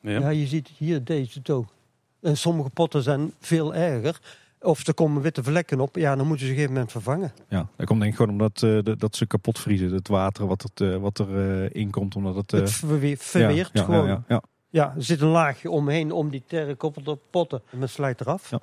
Ja. Ja, je ziet hier deze ook. En sommige potten zijn veel erger. Of er komen witte vlekken op. Ja, dan moeten ze op een gegeven moment vervangen. Ja, dat komt denk ik gewoon omdat eh, de- dat ze kapot vriezen. Het water wat, het, eh, wat er eh, in komt. Omdat het, eh, het verwe- verweert ja, ja, gewoon. Ja, Ja, ja, er zit een laagje omheen om die terracotta potten. En het slijt eraf. Ja.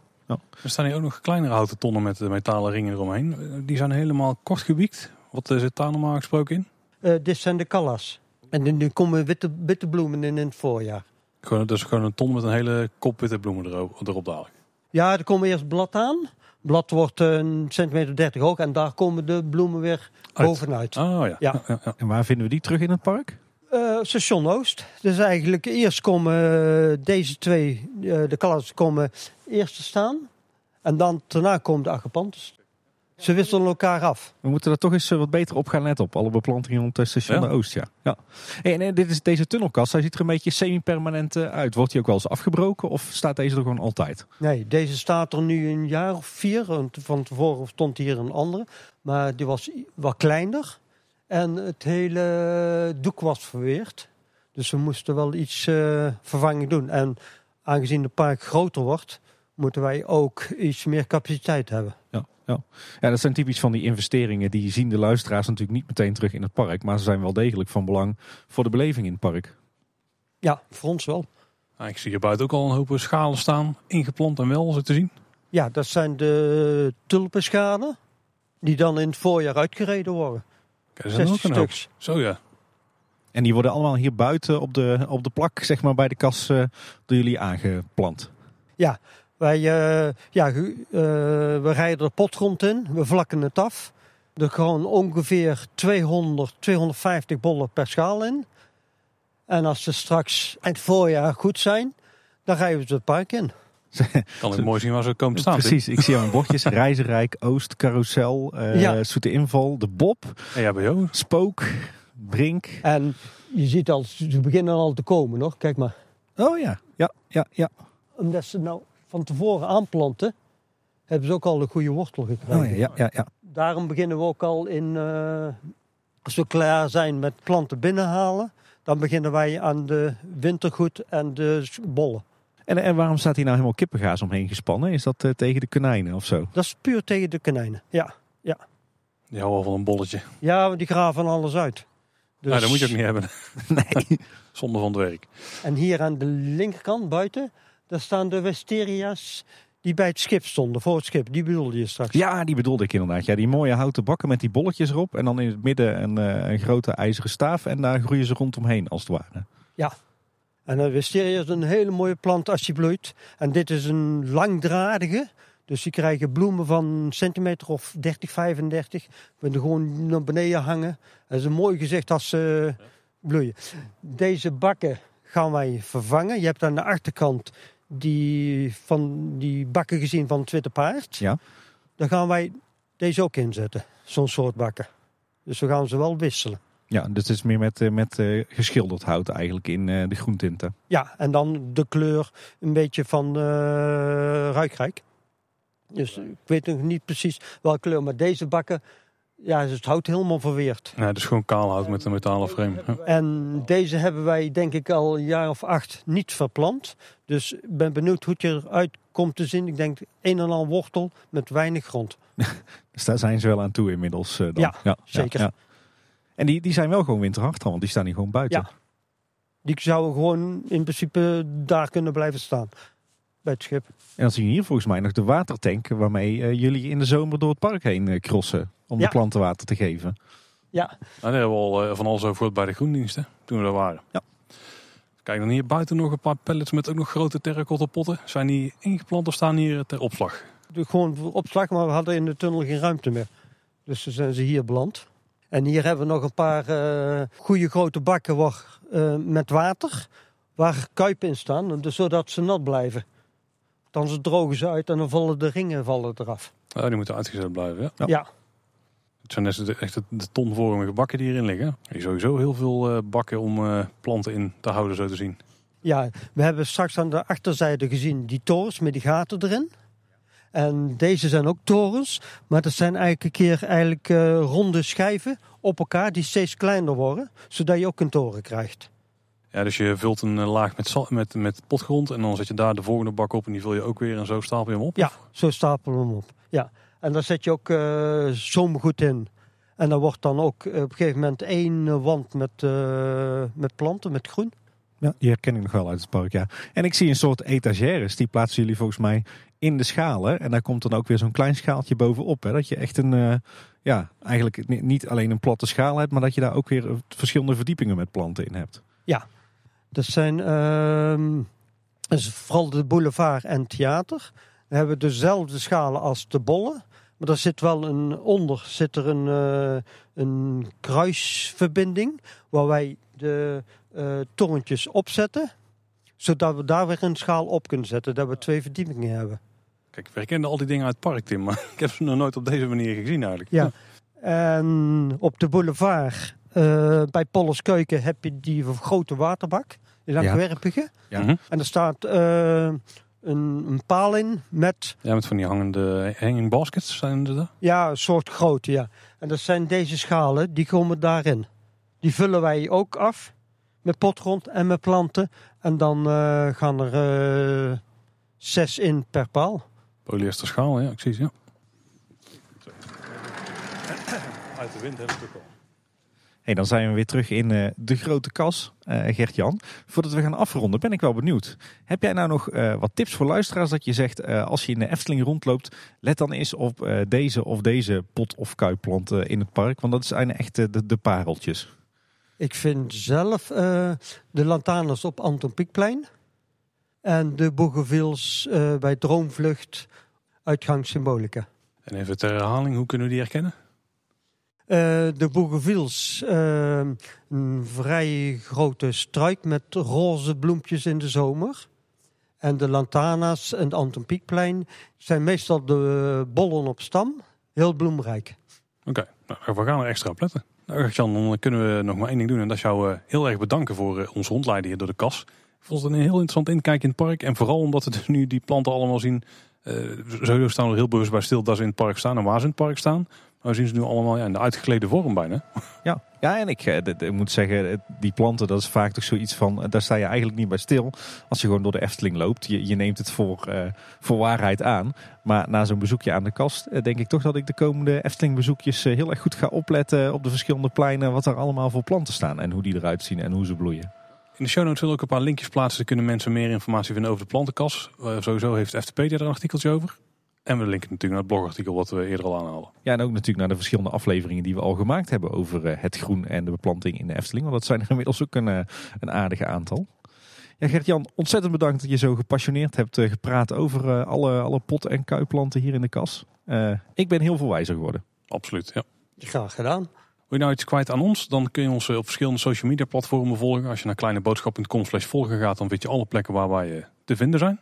Er staan hier ook nog kleinere houten tonnen met eh, metalen ringen eromheen. Die zijn helemaal kort gewiekt. Wat zit daar normaal gesproken in? Eh, dit zijn de callas. En er komen witte, witte bloemen in in het voorjaar. Gewoon, dus gewoon een ton met een hele kop witte bloemen erop, erop dadelijk. Ja, er komen eerst blad aan. Blad wordt een centimeter 30 hoog. En daar komen de bloemen weer Uit. bovenuit. Oh ja. Ja. ja, ja. En waar vinden we die terug in het park? Eh, station Oost. Dus eigenlijk eerst komen eh, deze twee, eh, de callas komen eerst te staan. En dan daarna komen de agapantes. Ze wisselen elkaar af. We moeten er toch eens eh, wat beter op gaan letten op. Alle beplantingen rond het station Ja. de Oost, ja. ja. Hey, en eh, dit is deze tunnelkast, hij ziet er een beetje semi-permanent eh, uit. Wordt die ook wel eens afgebroken of staat deze er gewoon altijd? Nee, deze staat er nu een jaar of vier. Want van tevoren stond hier een andere. Maar die was wat kleiner. En het hele doek was verweerd. Dus we moesten wel iets eh, vervanging doen. En aangezien het park groter wordt, moeten wij ook iets meer capaciteit hebben. Ja, ja. ja, dat zijn typisch van die investeringen. Die zien de luisteraars natuurlijk niet meteen terug in het park. Maar ze zijn wel degelijk van belang voor de beleving in het park. Ja, voor ons wel. Nou, ik zie hier buiten ook al een hoop schalen staan. Ingeplant en wel, zo te zien. Ja, dat zijn de tulpenschalen. Die dan in het voorjaar uitgereden worden. Kijk, zijn er ook 60 een hoop. stuks. Zo ja. En die worden allemaal hier buiten op de, op de plak, zeg maar bij de kas, eh, door jullie aangeplant. Wij, eh, ja, eh, we rijden er potgrond in, we vlakken het af. Er gaan ongeveer 200, 250 bollen per schaal in. En als ze straks eind voorjaar goed zijn, dan rijden we het park in. Kan ik mooi zien waar ze komen te staan. Precies, ik zie aan mijn bordjes Reizenrijk, Oost, Carousel, eh Ja. Zoete Inval, De Bob, EHBO. Spook, Brink. En je ziet al, ze beginnen al te komen nog. Kijk maar. Oh ja, ja, ja, ja. Omdat ze nou van tevoren aanplanten, hebben ze ook al een goede wortel gekregen. Oh ja, ja, ja, ja. Daarom beginnen we ook al in, eh, als we klaar zijn met planten binnenhalen, dan beginnen wij aan de wintergoed en de bollen. En, en waarom staat hier nou helemaal kippengaas omheen gespannen? Is dat eh, tegen de konijnen of zo? Dat is puur tegen de konijnen. Ja, Die houden wel van een bolletje. ja want die graven alles uit. Dus, Nou, dat moet je ook niet hebben. Nee. Zonde van het werk. En hier aan de linkerkant buiten, daar staan de Westeria's die bij het schip stonden, voor het schip. Die bedoelde je straks. Ja, die bedoelde ik inderdaad. Ja, die mooie houten bakken met die bolletjes erop. En dan in het midden een, eh, een grote ijzeren staaf. En daar groeien ze rondomheen als het ware. En de Wisteria is een hele mooie plant als die bloeit. En dit is een langdradige. Dus die krijgen bloemen van een centimeter of 30, 35. We er gewoon naar beneden hangen. Dat is een mooi gezicht als ze bloeien. Deze bakken gaan wij vervangen. Je hebt aan de achterkant die, van die bakken gezien van het Witte Paard. Ja. Daar gaan wij deze ook inzetten. Zo'n soort bakken. Dus we gaan ze wel wisselen. Ja, dus het is meer met, eh, met eh, geschilderd hout eigenlijk in eh, de groentinten. Ja, en dan de kleur een beetje van eh ruikrijk. Dus ik weet nog niet precies welke kleur, maar deze bakken, ja, is het hout helemaal verweerd. Nee, dus gewoon kaal hout met een metalen frame. Ja. En deze hebben wij denk ik al een jaar of acht niet verplant. Dus ik ben benieuwd hoe het eruit komt te zien. Ik denk een en al wortel met weinig grond. Dus daar zijn ze wel aan toe inmiddels. eh, dan. Ja, zeker. En die, die zijn wel gewoon winterhard dan, want die staan hier gewoon buiten. Ja. Die zouden gewoon in principe daar kunnen blijven staan. Bij het schip. En dan zie je hier volgens mij nog de watertank waarmee eh, jullie in de zomer door het park heen eh, crossen. Om Ja. de planten water te geven. Ja, Nou, daar hebben we al eh, van alles over bij de groendiensten. Toen we daar waren. Ja. Kijk, dan hier buiten nog een paar pallets met ook nog grote terracotta potten. Zijn die ingeplant of staan hier ter opslag? de- gewoon voor opslag, maar we hadden in de tunnel geen ruimte meer. Dus dan zijn ze hier beland. En hier hebben we nog een paar uh, goede grote bakken waar, uh, met water. Waar kuipen in staan, dus zodat ze nat blijven. Dan ze drogen ze uit en dan vallen de ringen vallen eraf. Oh, die moeten uitgezet blijven, ja. Ja. Het zijn net de, echt de, tonvormige bakken die hierin liggen. Je sowieso heel veel uh, bakken om planten in te houden, zo te zien. Ja, we hebben straks aan de achterzijde gezien die torens met die gaten erin. En deze zijn ook torens, maar dat zijn eigenlijk een keer eigenlijk, uh, ronde schijven op elkaar die steeds kleiner worden, zodat je ook een toren krijgt. Ja, dus je vult een laag met, met, met potgrond en dan zet je daar de volgende bak op en die vul je ook weer en zo stapel je hem op? Ja, zo stapel je hem op. Ja. En dan zet je ook uh, zomergoed in. En dan wordt dan ook op een gegeven moment één wand met, uh, met planten, met groen. Ja, die herken ik nog wel uit het park, ja. En ik zie een soort etagères, die plaatsen jullie volgens mij in de schalen. En daar komt dan ook weer zo'n klein schaaltje bovenop. Hè? Dat je echt een, uh, ja, eigenlijk niet alleen een platte schaal hebt, maar dat je daar ook weer verschillende verdiepingen met planten in hebt. Ja, dat zijn uh, dus vooral de boulevard en theater. We hebben dezelfde schalen als de bollen. Maar er zit wel een, onder zit er een, uh, een kruisverbinding waar wij de uh, torentjes opzetten zodat we daar weer een schaal op kunnen zetten. Dat we twee verdiepingen hebben. Kijk, we herkennen al die dingen uit het park, Tim. Maar ik heb ze nog nooit op deze manier gezien eigenlijk. Ja. En op de boulevard uh, bij Polles Keuken heb je die grote waterbak. Die langwerpige. Ja. ja. En er staat uh, een, een, paal in met... Ja, met van die hangende hanging baskets zijn er daar? Ja, een soort grote, ja. En dat zijn deze schalen, die komen daarin. Die vullen wij ook af met potgrond en met planten. En dan uh, gaan er uh, zes in per paal. Polyester schaal, ja, ik zie ze, ja. Uit de wind hebben we het ook al. Hey, dan zijn we weer terug in uh, de grote kas, uh, Gert-Jan. Voordat we gaan afronden, ben ik wel benieuwd. Heb jij nou nog uh, wat tips voor luisteraars dat je zegt, als je in de Efteling rondloopt, let dan eens op deze of deze pot- of kuipplanten in het park? Want dat zijn echt de, de pareltjes. Ik vind zelf uh, de lantaarns op Anton Pieckplein. En de Bougainville's uh, bij Droomvlucht, uitgang Symbolica. En even ter herhaling, hoe kunnen we die herkennen? Uh, de Bougainville's, een vrij grote struik met roze bloempjes in de zomer. En de Lantana's en de Anton Pieckplein zijn meestal de bollen op stam, heel bloemrijk. Oké, nou, we gaan er extra op letten. Nou, Jan, dan kunnen we nog maar één ding doen. En dat is jou heel erg bedanken voor uh, ons rondleiden hier door de kas. Ik vond het een heel interessant inkijk in het park. En vooral omdat we dus nu die planten allemaal zien. Uh, staan we heel bewust bij stil dat ze in het park staan en waar ze in het park staan. Maar we zien ze nu allemaal ja, in de uitgeklede vorm bijna. Ja, ja en ik, ik moet zeggen, die planten, dat is vaak toch zoiets van, daar sta je eigenlijk niet bij stil. Als je gewoon door de Efteling loopt, je, je neemt het voor, uh, voor waarheid aan. Maar na zo'n bezoekje aan de kast, denk ik toch dat ik de komende Efteling bezoekjes heel erg goed ga opletten op de verschillende pleinen. Wat er allemaal voor planten staan en hoe die eruit zien en hoe ze bloeien. In de show notes zullen ook een paar linkjes plaatsen. Dan kunnen mensen meer informatie vinden over de plantenkas. Uh, sowieso heeft FTP er een artikeltje over. En we linken natuurlijk naar het blogartikel wat we eerder al aanhaalden. Ja, en ook natuurlijk naar de verschillende afleveringen die we al gemaakt hebben over eh, het groen en de beplanting in de Efteling. Want dat zijn er inmiddels ook een, eh, een aardige aantal. Ja, Gert-Jan, ontzettend bedankt dat je zo gepassioneerd hebt eh, gepraat over alle, alle pot- en kuiplanten hier in de kas. Uh, ik ben heel veel wijzer geworden. Absoluut, ja. Graag gedaan. Wil je nou iets kwijt aan ons? Dan kun je ons op verschillende social media platformen volgen. Als je naar kleineboodschap.com slash volgen gaat, dan weet je alle plekken waar wij te vinden zijn.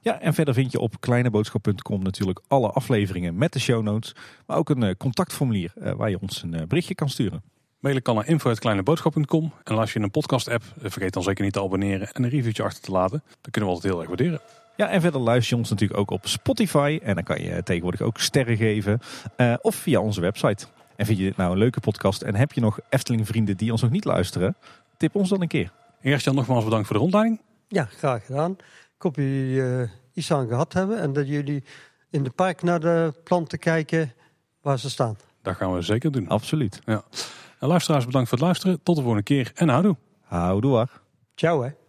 Ja, en verder vind je op kleineboodschap.com natuurlijk alle afleveringen met de show notes. Maar ook een contactformulier waar je ons een berichtje kan sturen. Mailen kan naar info.kleineboodschap.com. En als je een podcast app, vergeet dan zeker niet te abonneren en een reviewtje achter te laten. Dat kunnen we altijd heel erg waarderen. Ja, en verder luister je ons natuurlijk ook op Spotify. En dan kan je tegenwoordig ook sterren geven. Uh, of via onze website. En vind je dit nou een leuke podcast en heb je nog Efteling vrienden die ons nog niet luisteren? Tip ons dan een keer. Eerst nogmaals bedankt voor de rondleiding. Ja, graag gedaan. Ik hoop jullie uh, iets aan gehad hebben en dat jullie in de park naar de planten kijken waar ze staan. Dat gaan we zeker doen. Absoluut. Ja. En luisteraars, bedankt voor het luisteren. Tot de volgende keer en houdoe. Houdoe. Ciao hè.